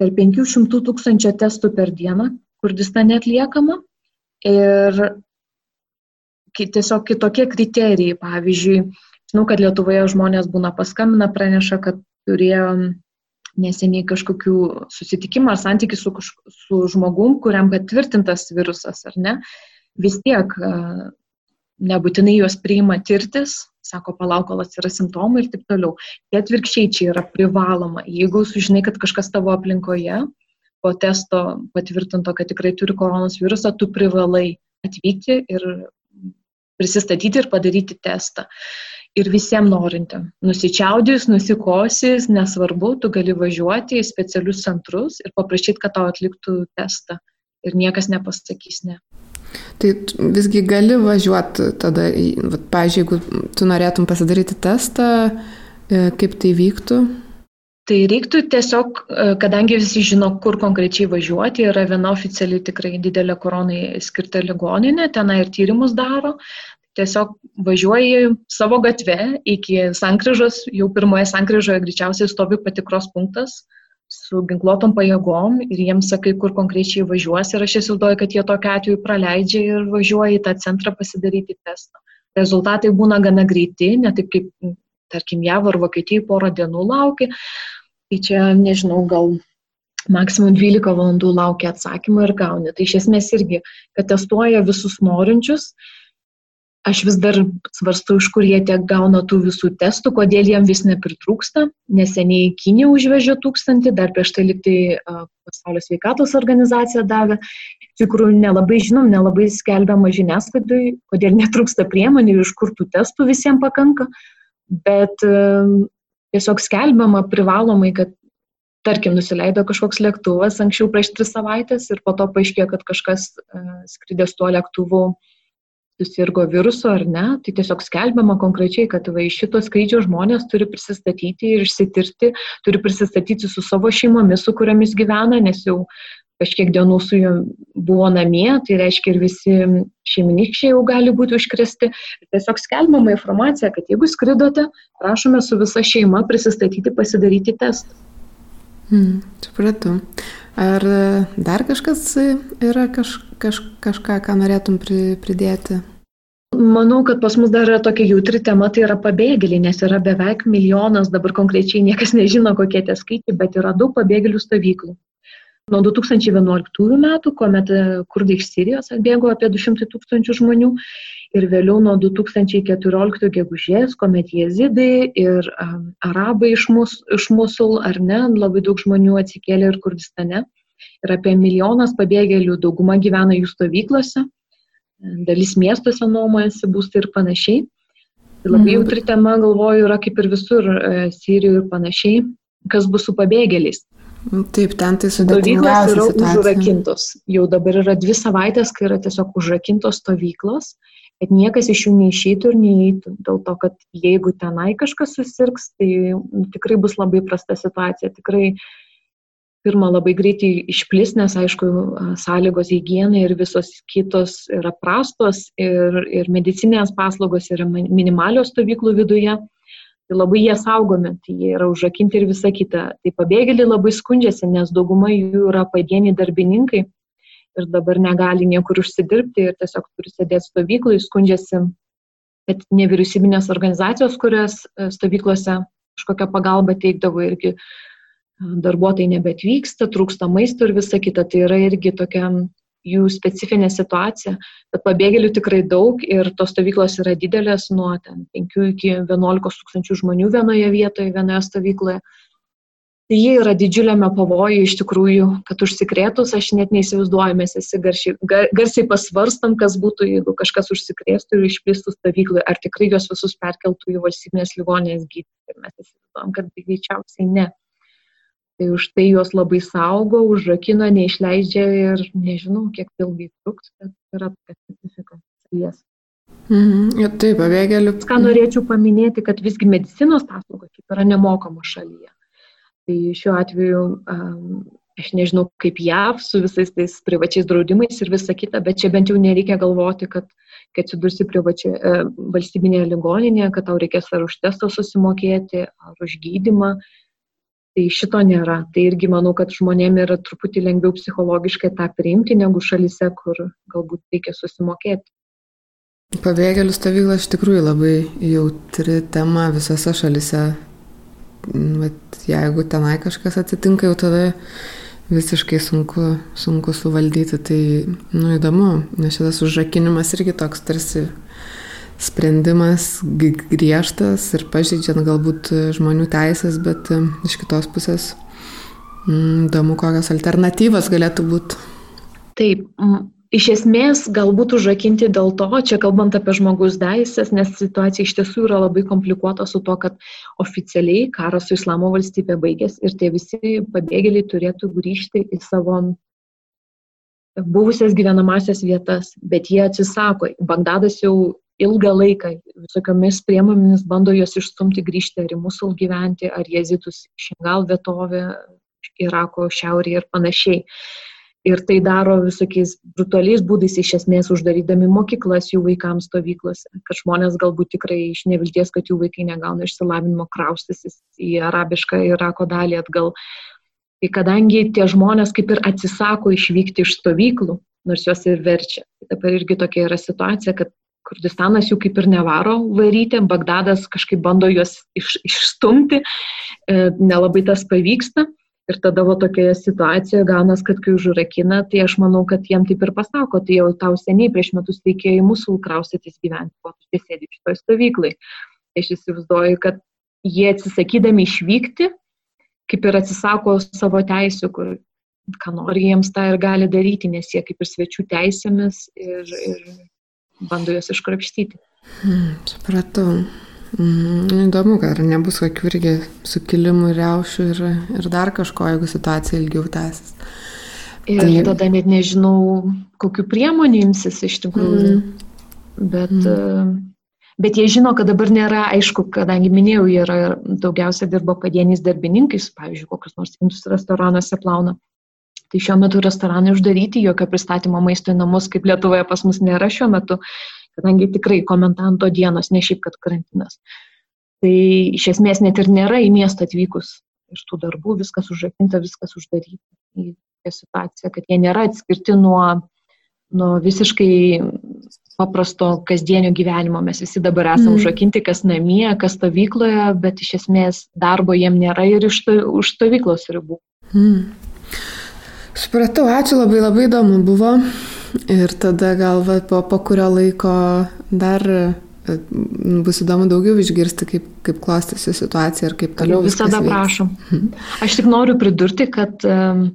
Per 500 tūkstančio testų per dieną Kurdistane atliekama ir tiesiog kitokie kriterijai, pavyzdžiui, žinau, kad Lietuvoje žmonės būna paskambina, praneša, kad turėjo neseniai kažkokių susitikimų ar santykių su, su žmogum, kuriam patvirtintas virusas, ar ne, vis tiek nebūtinai juos priima tirtis, sako, palauk, kol atsiras simptomai ir taip toliau. Tai atvirkščiai čia yra privaloma. Jeigu sužinai, kad kažkas tavo aplinkoje po testo patvirtinto, kad tikrai turi koronos virusą, tu privalai atvykti ir prisistatyti ir padaryti testą. Ir visiems norintiem. Nusičiaudys, nusikosis, nesvarbu, tu gali važiuoti į specialius centrus ir paprašyti, kad tau atliktų testą. Ir niekas nepasakys ne. Tai visgi gali važiuoti tada, pavyzdžiui, jeigu tu norėtum pasidaryti testą, e, kaip tai vyktų? Tai reiktų tiesiog, e, kadangi visi žino, kur konkrečiai važiuoti, yra viena oficiali tikrai didelė koronai skirta ligoninė, tenai ir tyrimus daro. Tiesiog važiuoji savo gatve iki sankryžos, jau pirmoje sankryžoje greičiausiai stovi patikros punktas su ginkluotom pajėgom ir jiems sakai, kur konkrečiai važiuos ir aš įsivaizduoju, kad jie tokiu atveju praleidžia ir važiuoja į tą centrą pasidaryti testą. Rezultatai būna gana greiti, ne taip kaip tarkim, JAV ar Vokietijai porą dienų laukia. Tai čia, nežinau, gal maksimum 12 valandų laukia atsakymą ir gauni. Tai iš esmės irgi, kad testuoja visus norinčius. Aš vis dar svarstu, iš kur jie tiek gauna tų visų testų, kodėl jiem vis nepritrūksta. Neseniai Kinė užvežė tūkstantį, dar prieš tai liktai pasaulio sveikatos organizacija davė. Iš tikrųjų, nelabai žinom, nelabai skelbiama žiniasklaidai, kodėl netrūksta priemonių, iš kur tų testų visiems pakanka. Bet tiesiog skelbiama privalomai, kad tarkim, nusileido kažkoks lėktuvas anksčiau prieš tris savaitės ir po to paaiškėjo, kad kažkas e, skridęs tuo lėktuvu susirgo virusu ar ne, tai tiesiog skelbiama konkrečiai, kad va iš šito skrydžio žmonės turi prisistatyti ir išsitirti, turi prisistatyti su savo šeimomis, su kuriamis gyvena, nes jau kažkiek dienų su juo buvo namie, tai reiškia ir visi šeiminikščiai jau gali būti užkresti. Tiesiog skelbama informacija, kad jeigu skridote, prašome su visa šeima prisistatyti, pasidaryti testą. Hmm, supratau. Ar dar kažkas yra kaž, kaž, kažką, ką norėtum pri, pridėti? Manau, kad pas mus dar yra tokia jautri tema, tai yra pabėgėliai, nes yra beveik milijonas, dabar konkrečiai niekas nežino, kokie tie skaičiai, bet yra daug pabėgėlių stovyklų. Nuo 2011 metų, kuomet e, kurdai iš Sirijos atbėgo apie 200 tūkstančių žmonių ir vėliau nuo 2014 gegužės, kuomet jezidai ir um, arabai iš, mus, iš Musul ar ne, labai daug žmonių atsikėlė ir Kurdistane. Ir apie milijonas pabėgėlių, dauguma gyvena jų stovyklose, dalis miestuose nuomojasi būstai ir panašiai. Tai labai mhm. jautri tema, galvoju, yra kaip ir visur e, Sirijoje ir panašiai, kas bus su pabėgėliais. Taip, ten tai sudėtingiausia yra situacija. užrakintos. Jau dabar yra dvi savaitės, kai yra tiesiog užrakintos stovyklos, kad niekas iš jų neišeitų ir neįeitų. Dėl to, kad jeigu tenai kažkas susirgs, tai tikrai bus labai prasta situacija. Tikrai pirmą labai greitai išplis, nes aišku, sąlygos hygienai ir visos kitos yra prastos ir, ir medicinės paslaugos yra minimalios stovyklų viduje. Tai labai jie saugomi, tai jie yra užrakinti ir visa kita. Tai pabėgėliai labai skundžiasi, nes dauguma jų yra padieniai darbininkai ir dabar negali niekur užsidirbti ir tiesiog turi sėdėti stovyklai, skundžiasi, kad nevyriausybinės organizacijos, kurias e, stovyklose kažkokią pagalbą teikdavo irgi e, darbuotojai nebetvyksta, trūksta maisto ir visa kita. Tai yra irgi tokia jų specifinė situacija, bet pabėgėlių tikrai daug ir tos stovyklos yra didelės, nuo 5 iki 11 tūkstančių žmonių vienoje vietoje, vienoje stovykloje. Tai jie yra didžiuliame pavojuje iš tikrųjų, kad užsikrėtus, aš net neįsivaizduoju, mes visi garsiai, gar, garsiai pasvarstam, kas būtų, jeigu kažkas užsikrėstų ir išplistų stovykloje, ar tikrai juos visus perkeltų į valstybinės ligonės gydyti. Mes įsivaizduojam, kad greičiausiai ne. Tai už tai juos labai saugo, užrakina, neišleidžia ir nežinau, kiek ilgai truks, bet yra tokia specifika šalies. Mhm, ja, taip, pabėgėlių. Ką norėčiau paminėti, kad visgi medicinos paslaugos yra nemokamos šalyje. Tai šiuo atveju um, aš nežinau kaip JAV su visais tais privačiais draudimais ir visa kita, bet čia bent jau nereikia galvoti, kad kai atsidursi privačioje e, valstybinėje ligoninėje, kad tau reikės ar už testą susimokėti, ar už gydimą, Tai šito nėra. Tai irgi manau, kad žmonėm yra truputį lengviau psichologiškai tą priimti, negu šalise, kur galbūt reikia susimokėti. Pabėgėlių stovykla iš tikrųjų labai jautri tema visose šalise. vat, jeigu tenai kažkas atsitinka, jau tada visiškai sunku, sunku suvaldyti. Tai, nu, įdomu, nes šitas užrakinimas irgi toks tarsi sprendimas griežtas ir pažeidžiant galbūt žmonių teisės, bet e, iš kitos pusės mm, įdomu, kokios alternatyvos galėtų būti. Taip, iš esmės galbūt užrakinti dėl to, čia kalbant apie žmogus teisės, nes situacija iš tiesų yra labai komplikuota su to, kad oficialiai karas su Islamo valstybė baigės ir tie visi pabėgėliai turėtų grįžti į savo buvusias gyvenamasias vietas, bet jie atsisako. Bagdadas jau ilgą laiką visokiomis priemonėmis bando juos išstumti grįžti ar į musul gyventi, ar jezitus šingal vietovę, Irako šiaurėje ir panašiai. Ir tai daro visokiais brutaliais būdais, iš esmės uždarydami mokyklas jų vaikams stovyklose, kad žmonės galbūt tikrai iš nevilties, kad jų vaikai negauna išsilavinimo, kraustysis į arabišką Irako dalį atgal. Tai kadangi tie žmonės kaip ir atsisako išvykti iš stovyklų, nors juos ir verčia. Dabar irgi tokia yra situacija, kad Kurdistanas jų kaip ir nevaro varyti, Bagdadas kažkaip bando juos iš, išstumti, e, nelabai tas pavyksta. Ir tada va tokioje situacijoje gaunas, kad kai užrakina, tai aš manau, kad jiem taip ir pasako, tai jau tau seniai prieš metus reikėjo į mūsų kraustytis gyventi, o tu tiesiog šitoje stovyklai. Tai aš įsivaizduoju, kad jie atsisakydami išvykti, kaip ir atsisako savo teisų, kur ką nori jiems tą ir gali daryti, nes jie kaip ir svečių teisėmis ir, ir bando juos iškrapštyti. Hmm, supratau. Mm, įdomu, ar nebus kokių irgi sukilimų, reušių ir, ir dar kažko, jeigu situacija ilgiau tęsis. Ir tai... tada net nežinau, kokiu priemonė imsis iš tikrųjų. Mm. Bet, mm. bet jie žino, kad dabar nėra aišku, kadangi minėjau, jie yra daugiausia dirba padieniais darbininkais, pavyzdžiui, kokius nors indus restoranuose plauna. Tai šiuo metu restoranai uždaryti, jokio pristatymo maisto į namus, kaip Lietuvoje pas mus nėra šiuo metu, kadangi tikrai komentanto dienos, ne šiaip, kad karantinas. Tai iš esmės net ir nėra į miestą atvykus iš tų darbų, viskas užrakinta, viskas uždaryta. Į tokią situaciją, kad jie nėra atskirti nuo, nuo visiškai paprasto kasdienio gyvenimo. Mes visi dabar esame mm. užrakinti, kas namie, kas stovykloje, bet iš esmės darbo jiem nėra ir iš to, už stovyklos ribų. Mm. Supratau, ačiū labai, labai įdomu buvo. Ir tada gal va, po, po kurio laiko dar e, bus įdomu daugiau išgirsti, kaip, kaip klostysi situacija ir kaip toliau. Visada prašom. Aš tik noriu pridurti, kad um,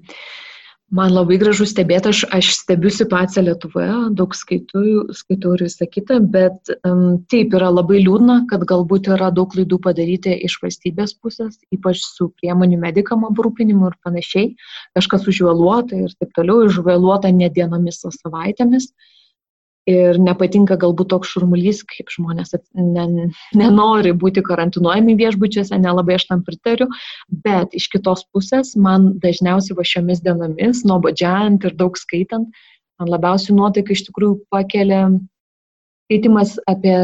Man labai gražu stebėti, aš, aš stebiu situaciją Lietuvoje, daug skaitau, skaitau ir visą kitą, bet um, taip yra labai liūdna, kad galbūt yra daug klaidų padaryti iš valstybės pusės, ypač su priemonių medikam aprūpinimu ir panašiai. Kažkas užvėluota ir taip toliau, užvėluota ne dienomis, o savaitėmis. Uh, ir nepatinka galbūt toks šurmulys, kaip žmonės ne, nenori būti karantinuojami viešbučiuose, nelabai aš tam pritariu, bet iš kitos pusės man dažniausiai va šiomis dienomis, nuobodžiant ir daug skaitant, man labiausiai nuotaika iš tikrųjų pakelia skaitimas apie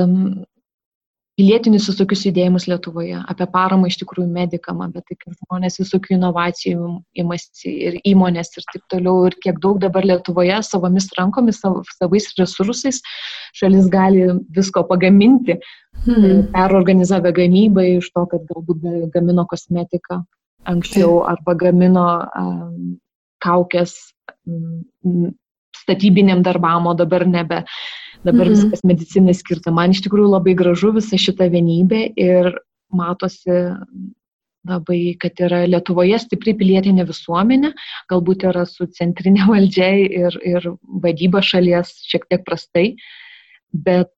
pilietinius visokius judėjimus Lietuvoje, apie paramą iš tikrųjų medikam, apie tai, kaip žmonės visokių inovacijų imasi ir įmonės ir taip toliau, ir kiek daug dabar Lietuvoje savomis rankomis, sav, savais resursais šalis gali visko pagaminti, hmm. perorganizavę gamybą iš to, kad galbūt gamino kosmetiką anksčiau arba gamino um, kaukės um, statybiniam darbam, o dabar nebe. Uh, dabar mhm. viskas medicinai skirta. Man iš tikrųjų labai gražu visa šita vienybė ir matosi labai, kad yra Lietuvoje stipri pilietinė visuomenė, galbūt yra su centrinė valdžia ir, ir vadyba šalies šiek tiek prastai, bet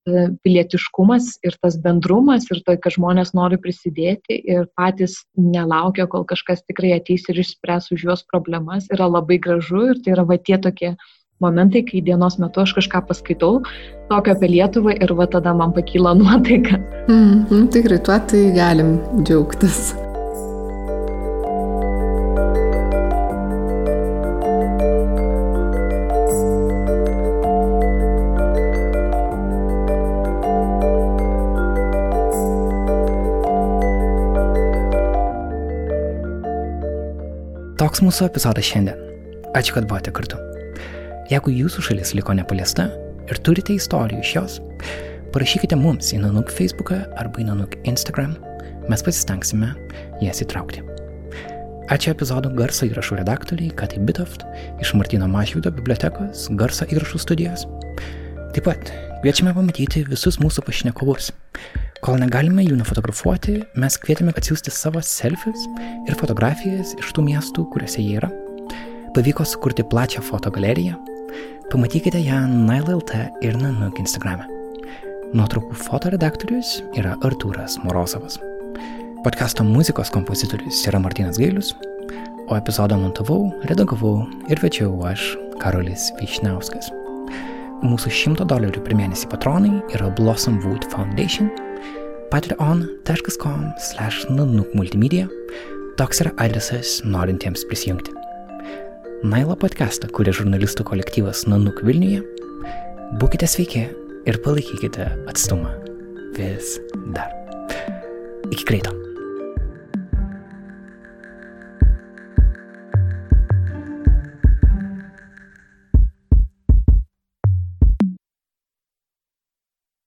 pilietiškumas ir tas bendrumas ir tai, kad žmonės nori prisidėti ir patys nelaukia, kol kažkas tikrai ateis ir išspręs už juos problemas, yra labai gražu ir tai yra va tie tokie momentai, kai dienos metu aš kažką paskaitau, tokio apie Lietuvą ir va tada man pakyla nuotaika. Mm, mm, tikrai, tuo tai galim džiaugtis. Toks mūsų epizodas šiandien. Ačiū, kad buvote kartu. Jeigu jūsų šalis liko nepaliesta ir turite istorijų iš jos, parašykite mums į Nanuk Facebooką arba į Nanuk Instagram. mes pasistengsime jas įtraukti. Ačiū epizodo garso įrašų redaktoriai Katai Bitoft iš Martino Mašvido bibliotekos garso įrašų studijos. Taip pat kviečiame pamatyti visus mūsų pašnekovus. Kol negalime jų nufotografuoti, mes kvietėme atsiųsti savo selfies ir fotografijas iš tų miestų, kuriuose jie yra. Pavyko sukurti plačią fotogaleriją. Pamatykite ją NileLT ir Nanuk Instagram. Nuotraukų fotoredaktorius yra Artūras Morozovas. Podkasto muzikos kompozitorius yra Martinas Gailius, o epizodą montavau, redagavau ir večiau aš, Karolis Višniauskas. Mūsų 100 dolerių per mėnesį patronai yra Blossom Wood Foundation, patreon.com slash nanuk multimedia, toks yra adresas norintiems prisijungti. Nailo podcastą kuria žurnalistų kolektyvas Nanuk Vilniuje. Būkite sveiki ir palaikykite atstumą vis dar. Iki greito.